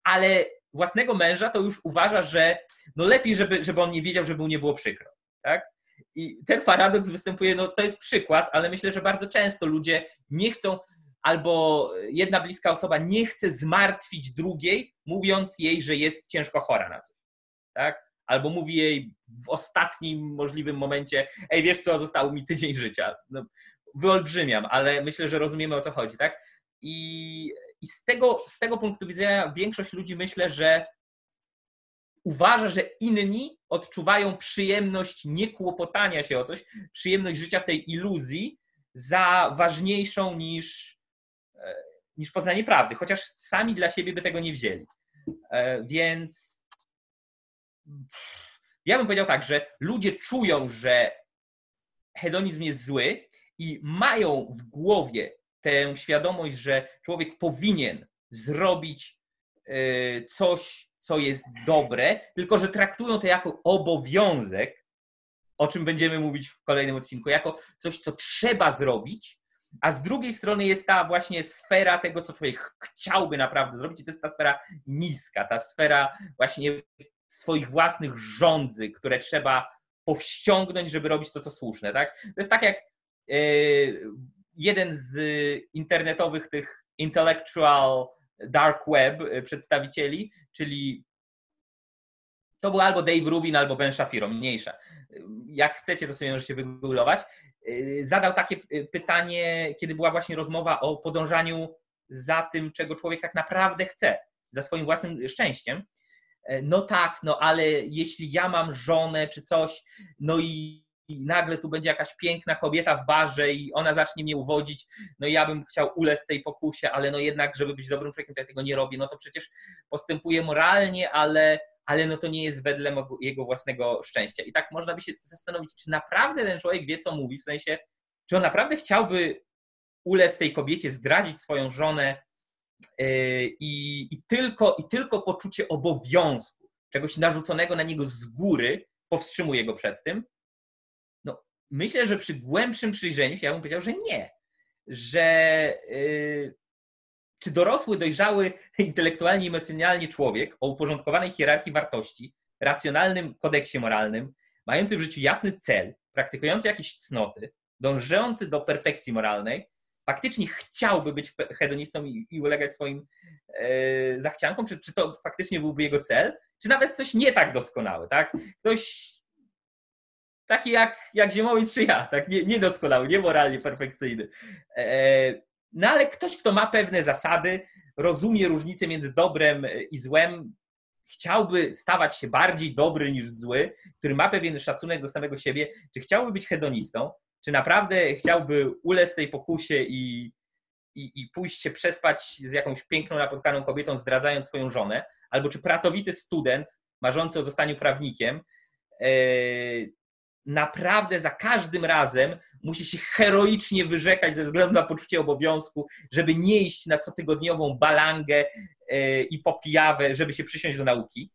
Speaker 1: Ale własnego męża to już uważa, że no lepiej, żeby, żeby on nie wiedział, żeby mu nie było przykro. Tak? I ten paradoks występuje, no to jest przykład, ale myślę, że bardzo często ludzie nie chcą, albo jedna bliska osoba nie chce zmartwić drugiej, mówiąc jej, że jest ciężko chora na coś. Tak? Albo mówi jej w ostatnim możliwym momencie, ej, wiesz co, został mi tydzień życia. No, wyolbrzymiam, ale myślę, że rozumiemy o co chodzi, tak? I, i z, tego, z tego punktu widzenia większość ludzi myślę, że uważa, że inni odczuwają przyjemność niekłopotania się o coś, przyjemność życia w tej iluzji za ważniejszą niż, niż poznanie prawdy, chociaż sami dla siebie by tego nie wzięli. E, więc ja bym powiedział tak, że ludzie czują, że hedonizm jest zły i mają w głowie tę świadomość, że człowiek powinien zrobić y, coś, co jest dobre, tylko że traktują to jako obowiązek, o czym będziemy mówić w kolejnym odcinku, jako coś, co trzeba zrobić, a z drugiej strony jest ta właśnie sfera tego, co człowiek chciałby naprawdę zrobić, i to jest ta sfera niska, ta sfera właśnie swoich własnych rządzy, które trzeba powściągnąć, żeby robić to, co słuszne. Tak? To jest tak jak e, jeden z internetowych tych intellectual dark web przedstawicieli, czyli to był albo Dave Rubin, albo Ben Shapiro, mniejsza. Jak chcecie, to sobie możecie wygooglować. Y, zadał takie pytanie, kiedy była właśnie rozmowa o podążaniu za tym, czego człowiek tak naprawdę chce, za swoim własnym szczęściem. E, no tak, no ale jeśli ja mam żonę czy coś, no i nagle tu będzie jakaś piękna kobieta w barze i ona zacznie mnie uwodzić, no i ja bym chciał ulec tej pokusie, ale no jednak, żeby być dobrym człowiekiem, to ja tego nie robię, no to przecież postępuję moralnie, ale ale no to nie jest wedle jego własnego szczęścia. I tak można by się zastanowić, czy naprawdę ten człowiek wie, co mówi, w sensie, czy on naprawdę chciałby ulec tej kobiecie, zdradzić swoją żonę yy, i, i, tylko, i tylko poczucie obowiązku, czegoś narzuconego na niego z góry, powstrzymuje go przed tym. No, myślę, że przy głębszym przyjrzeniu się ja bym powiedział, że nie. Że yy, czy dorosły, dojrzały [LAUGHS] intelektualnie, emocjonalnie człowiek o uporządkowanej hierarchii wartości, racjonalnym kodeksie moralnym, mający w życiu jasny cel, praktykujący jakieś cnoty, dążący do perfekcji moralnej, faktycznie chciałby być hedonistą i, i ulegać swoim e, zachciankom, czy, czy to faktycznie byłby jego cel, czy nawet ktoś nie tak doskonały, tak? Ktoś taki jak, jak Ziemowic czy ja, tak? Nie, niedoskonały, niemoralnie perfekcyjny. E, no ale ktoś, kto ma pewne zasady, rozumie różnicę między dobrem i złem, chciałby stawać się bardziej dobry niż zły, który ma pewien szacunek do samego siebie, czy chciałby być hedonistą, czy naprawdę chciałby ulec tej pokusie i, i, i pójść się przespać z jakąś piękną, napotkaną kobietą, zdradzając swoją żonę, albo czy pracowity student marzący o zostaniu prawnikiem, yy, naprawdę za każdym razem musi się heroicznie wyrzekać ze względu na poczucie obowiązku, żeby nie iść na cotygodniową balangę e, i popijawę, żeby się przysiąść do nauki.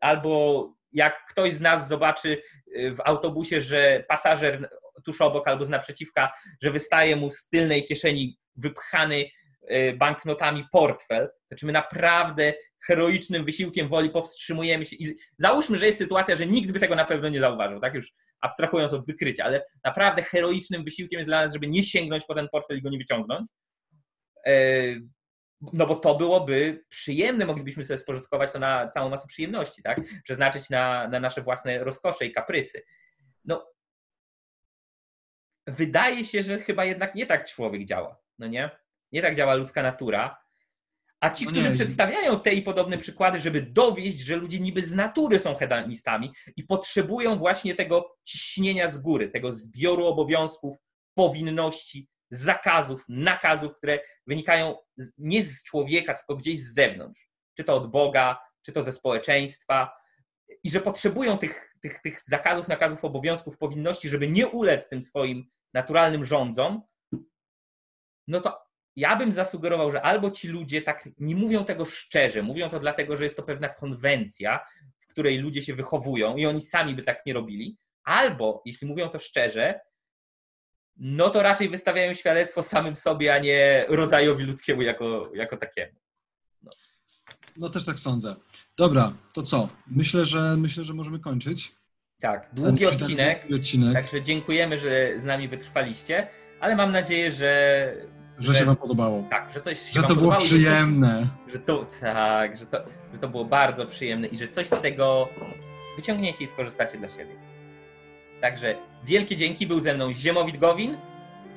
Speaker 1: Albo jak ktoś z nas zobaczy e, w autobusie, że pasażer tuż obok albo z naprzeciwka, że wystaje mu z tylnej kieszeni wypchany e, banknotami portfel, to czy my naprawdę heroicznym wysiłkiem woli powstrzymujemy się i załóżmy, że jest sytuacja, że nikt by tego na pewno nie zauważył, tak już abstrahując od wykrycia, ale naprawdę heroicznym wysiłkiem jest dla nas, żeby nie sięgnąć po ten portfel i go nie wyciągnąć. E, no bo to byłoby przyjemne, moglibyśmy sobie spożytkować to na całą masę przyjemności, tak? Przeznaczyć na, na nasze własne rozkosze i kaprysy. No, wydaje się, że chyba jednak nie tak człowiek działa, no nie? Nie tak działa ludzka natura. A ci, no którzy przedstawiają te i podobne przykłady, żeby dowieść, że ludzie niby z natury są hedonistami i potrzebują właśnie tego ciśnienia z góry, tego zbioru obowiązków, powinności, zakazów, nakazów, które wynikają nie z człowieka, tylko gdzieś z zewnątrz. Czy to od Boga, czy to ze społeczeństwa. I że potrzebują tych, tych, tych zakazów, nakazów, obowiązków, powinności, żeby nie ulec tym swoim naturalnym rządzom, no to ja bym zasugerował, że albo ci ludzie tak nie mówią tego szczerze, mówią to dlatego, że jest to pewna konwencja, w której ludzie się wychowują i oni sami by tak nie robili, albo jeśli mówią to szczerze, no to raczej wystawiają świadectwo samym sobie, a nie rodzajowi ludzkiemu jako, jako takiemu.
Speaker 2: No. no też tak sądzę. Dobra, to co? Myślę, że myślę, że możemy kończyć.
Speaker 1: Tak, długi odcinek, długi odcinek. Także dziękujemy, że z nami wytrwaliście, ale mam nadzieję, że
Speaker 2: że, że, się wam podobało.
Speaker 1: Tak, że coś
Speaker 2: Że to było przyjemne.
Speaker 1: Że, coś, że to, tak, że to, że to było bardzo przyjemne i że coś z tego wyciągniecie i skorzystacie dla siebie. Także wielkie dzięki. Był ze mną Ziemowit Gowin.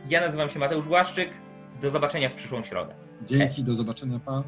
Speaker 1: Ja nazywam się Mateusz Błaszczyk. Do zobaczenia w przyszłą środę.
Speaker 2: Dzięki, do zobaczenia, pa.